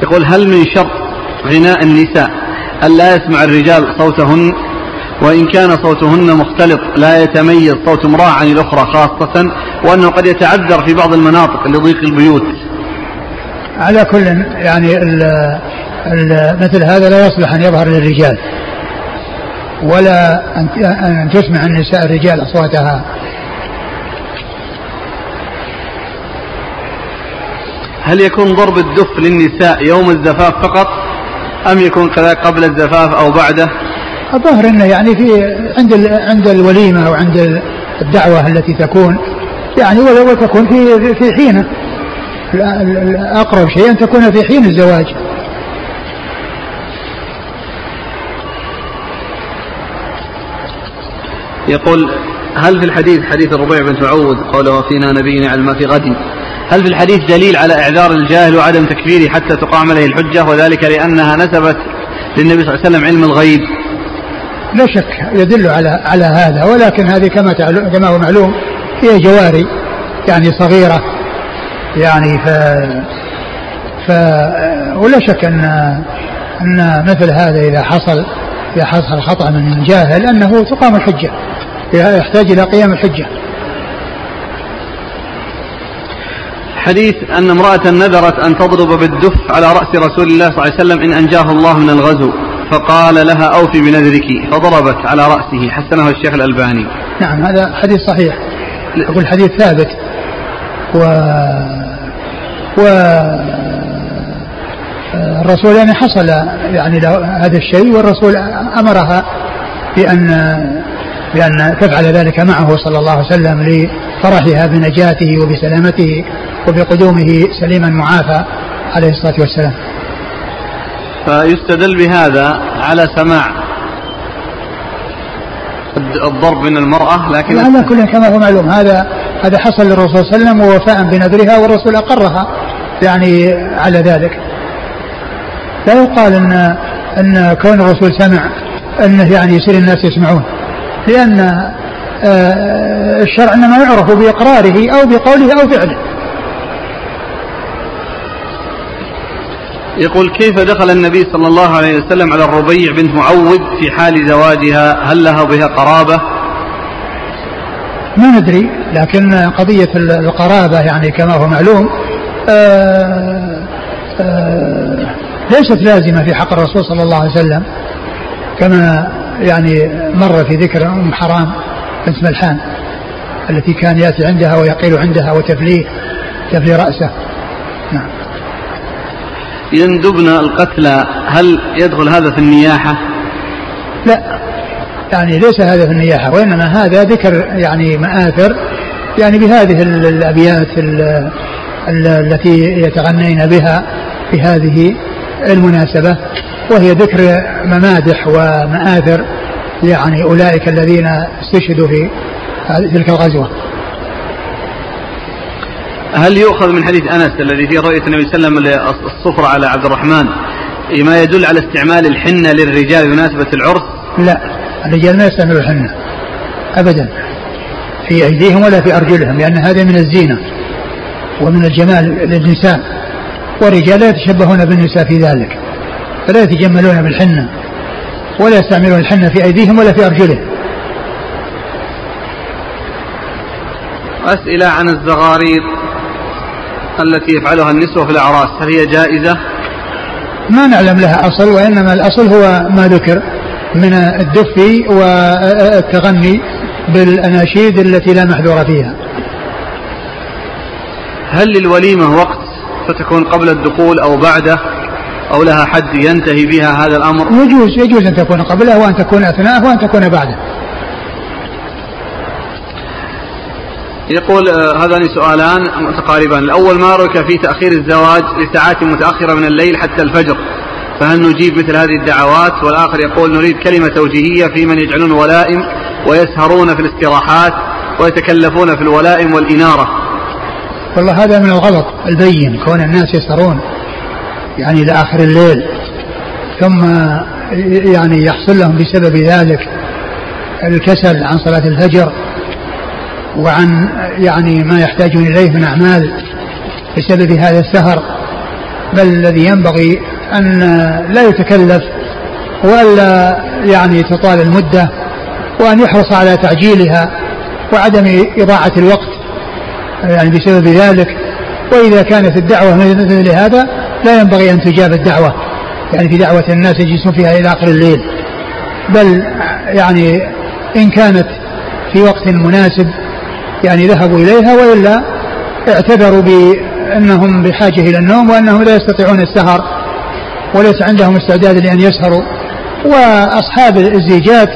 A: يقول هل من شرط غناء النساء أن لا يسمع الرجال صوتهن؟ وإن كان صوتهن مختلط لا يتميز صوت امرأة عن الأخرى خاصة وأنه قد يتعذر في بعض المناطق لضيق البيوت.
B: على كل يعني ال ال مثل هذا لا يصلح أن يظهر للرجال. ولا أن تسمع النساء الرجال أصواتها.
A: هل يكون ضرب الدف للنساء يوم الزفاف فقط أم يكون كذلك قبل الزفاف أو بعده؟
B: الظاهر إنه يعني في عند عند الوليمة أو عند الدعوة التي تكون يعني ولو تكون في في حينة. أقرب شيء أن تكون في حين الزواج.
A: يقول هل في الحديث حديث الربيع بن سعود قوله فينا نبي يعلم ما في غد هل في الحديث دليل على إعذار الجاهل وعدم تكفيره حتى تقام عليه الحجة وذلك لأنها نسبت للنبي صلى الله عليه وسلم علم الغيب؟
B: لا شك يدل على على هذا ولكن هذه كما كما هو معلوم هي جواري يعني صغيرة. يعني ف ف ولا شك ان أن مثل هذا إذا حصل إذا حصل خطأ من جاهل أنه تقام الحجة يحتاج إلى قيام الحجة.
A: حديث أن امرأة نذرت أن تضرب بالدف على رأس رسول الله صلى الله عليه وسلم إن أنجاه الله من الغزو فقال لها أوفي بنذرك فضربت على رأسه حسنه الشيخ الألباني.
B: نعم هذا حديث صحيح. أقول حديث ثابت. و و الرسول يعني حصل يعني هذا الشيء والرسول أمرها بأن بأن تفعل ذلك معه صلى الله عليه وسلم لفرحها بنجاته وبسلامته وبقدومه سليما معافى عليه الصلاة والسلام.
A: فيستدل بهذا على سماع الضرب من المرأة لكن
B: هذا كله كما هو معلوم هذا هذا حصل للرسول صلى الله عليه وسلم ووفاء بنذرها والرسول أقرها يعني على ذلك. لا يقال إن إن كون الرسول سمع أنه يعني يصير الناس يسمعون لأن آه، الشرع إنما يعرف بإقراره أو بقوله أو فعله.
A: يقول كيف دخل النبي صلى الله عليه وسلم على الربيع بنت معوذ في حال زواجها هل له بها قرابة؟
B: ما ندري لكن قضية القرابة يعني كما هو معلوم آآ آه، آآ آه، ليست لازمة في حق الرسول صلى الله عليه وسلم كما يعني مر في ذكر أم حرام بنت ملحان التي كان يأتي عندها ويقيل عندها وتفليه تفلي رأسه. نعم.
A: يندبن القتلى هل يدخل هذا في النياحة؟
B: لا يعني ليس هذا في النياحة وإنما هذا ذكر يعني مآثر يعني بهذه الأبيات التي يتغنين بها في هذه المناسبة وهي ذكر ممادح ومآثر يعني أولئك الذين استشهدوا في تلك الغزوة
A: هل يؤخذ من حديث أنس الذي فيه رؤية النبي صلى الله عليه وسلم الصفرة على عبد الرحمن ما يدل على استعمال الحنة للرجال بمناسبة العرس
B: لا الرجال ما يستعملوا الحنة أبدا في أيديهم ولا في أرجلهم لأن هذا من الزينة ومن الجمال للنساء والرجال لا يتشبهون بالنساء في ذلك فلا يتجملون بالحنة ولا يستعملون الحنة في أيديهم ولا في أرجلهم.
A: أسئلة عن الزغارير التي يفعلها النسوة في الأعراس هل هي جائزة؟
B: ما نعلم لها أصل وإنما الأصل هو ما ذكر من الدف والتغني بالأناشيد التي لا محذور فيها.
A: هل للوليمة وقت فتكون قبل الدخول أو بعده أو لها حد ينتهي بها هذا الأمر؟
B: يجوز يجوز أن تكون قبله وأن تكون أثناءه وأن تكون بعده.
A: يقول آه هذان سؤالان متقاربان. الأول ما رأيك في تأخير الزواج لساعات متأخرة من الليل حتى الفجر؟ فهل نجيب مثل هذه الدعوات؟ والآخر يقول نريد كلمة توجيهية في من يجعلون ولائم ويسهرون في الاستراحات ويتكلفون في الولائم والإنارة.
B: والله هذا من الغلط البين كون الناس يسهرون يعني إلى آخر الليل ثم يعني يحصل لهم بسبب ذلك الكسل عن صلاة الفجر. وعن يعني ما يحتاجون إليه من أعمال بسبب هذا السهر بل الذي ينبغي أن لا يتكلف وألا يعني تطال المدة وأن يحرص على تعجيلها وعدم إضاعة الوقت يعني بسبب ذلك. وإذا كانت الدعوة مثل هذا لا ينبغي أن تجاب الدعوة يعني في دعوة الناس يجلسون فيها إلى آخر الليل. بل يعني إن كانت في وقت مناسب يعني ذهبوا إليها وإلا اعتذروا بأنهم بحاجة إلى النوم وأنهم لا يستطيعون السهر وليس عندهم استعداد لأن يسهروا. وأصحاب الزيجات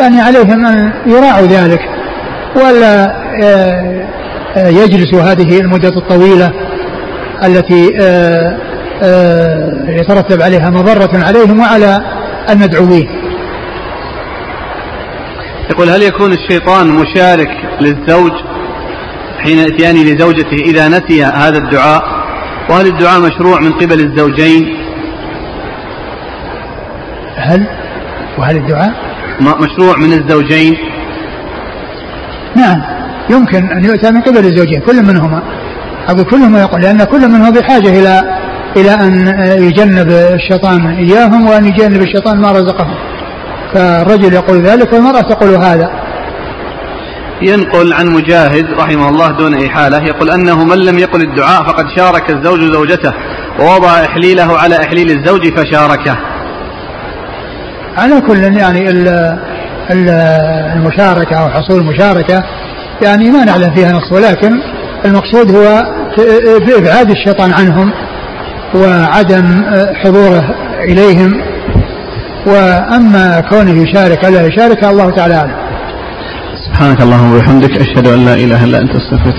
B: يعني عليهم أن يراعوا ذلك ولا آه، آه، يجلسوا هذه المدة الطويلة التي آه، يترتب عليها مضرة عليهم وعلى المدعوين.
A: يقول هل يكون الشيطان مشارك للزوج حين اتيانه لزوجته إذا نسي هذا الدعاء؟ وهل الدعاء مشروع من قبل الزوجين؟
B: هل؟ وهل الدعاء؟
A: مشروع من الزوجين؟
B: نعم. يمكن أن يؤتى من قبل الزوجين كل منهما. أقول كلهما يقول لأن كل منهما بحاجة إلى إلى أن يجنب الشيطان إياهم وأن يجنب الشيطان ما رزقهم. فالرجل يقول ذلك والمرأة تقول هذا.
A: ينقل عن مجاهد رحمه الله دون إحالة يقول أنه من لم يقل الدعاء فقد شارك الزوج زوجته ووضع إحليله على إحليل الزوج فشاركه.
B: على كل يعني المشاركة أو حصول المشاركة يعني ما نعلم فيها نص ولكن المقصود هو في إبعاد الشيطان عنهم وعدم حضوره إليهم. وأما كونه يشارك ألا يشارك الله تعالى أعلم
A: سبحانك اللهم وبحمدك أشهد أن لا إله إلا أنت أستغفرك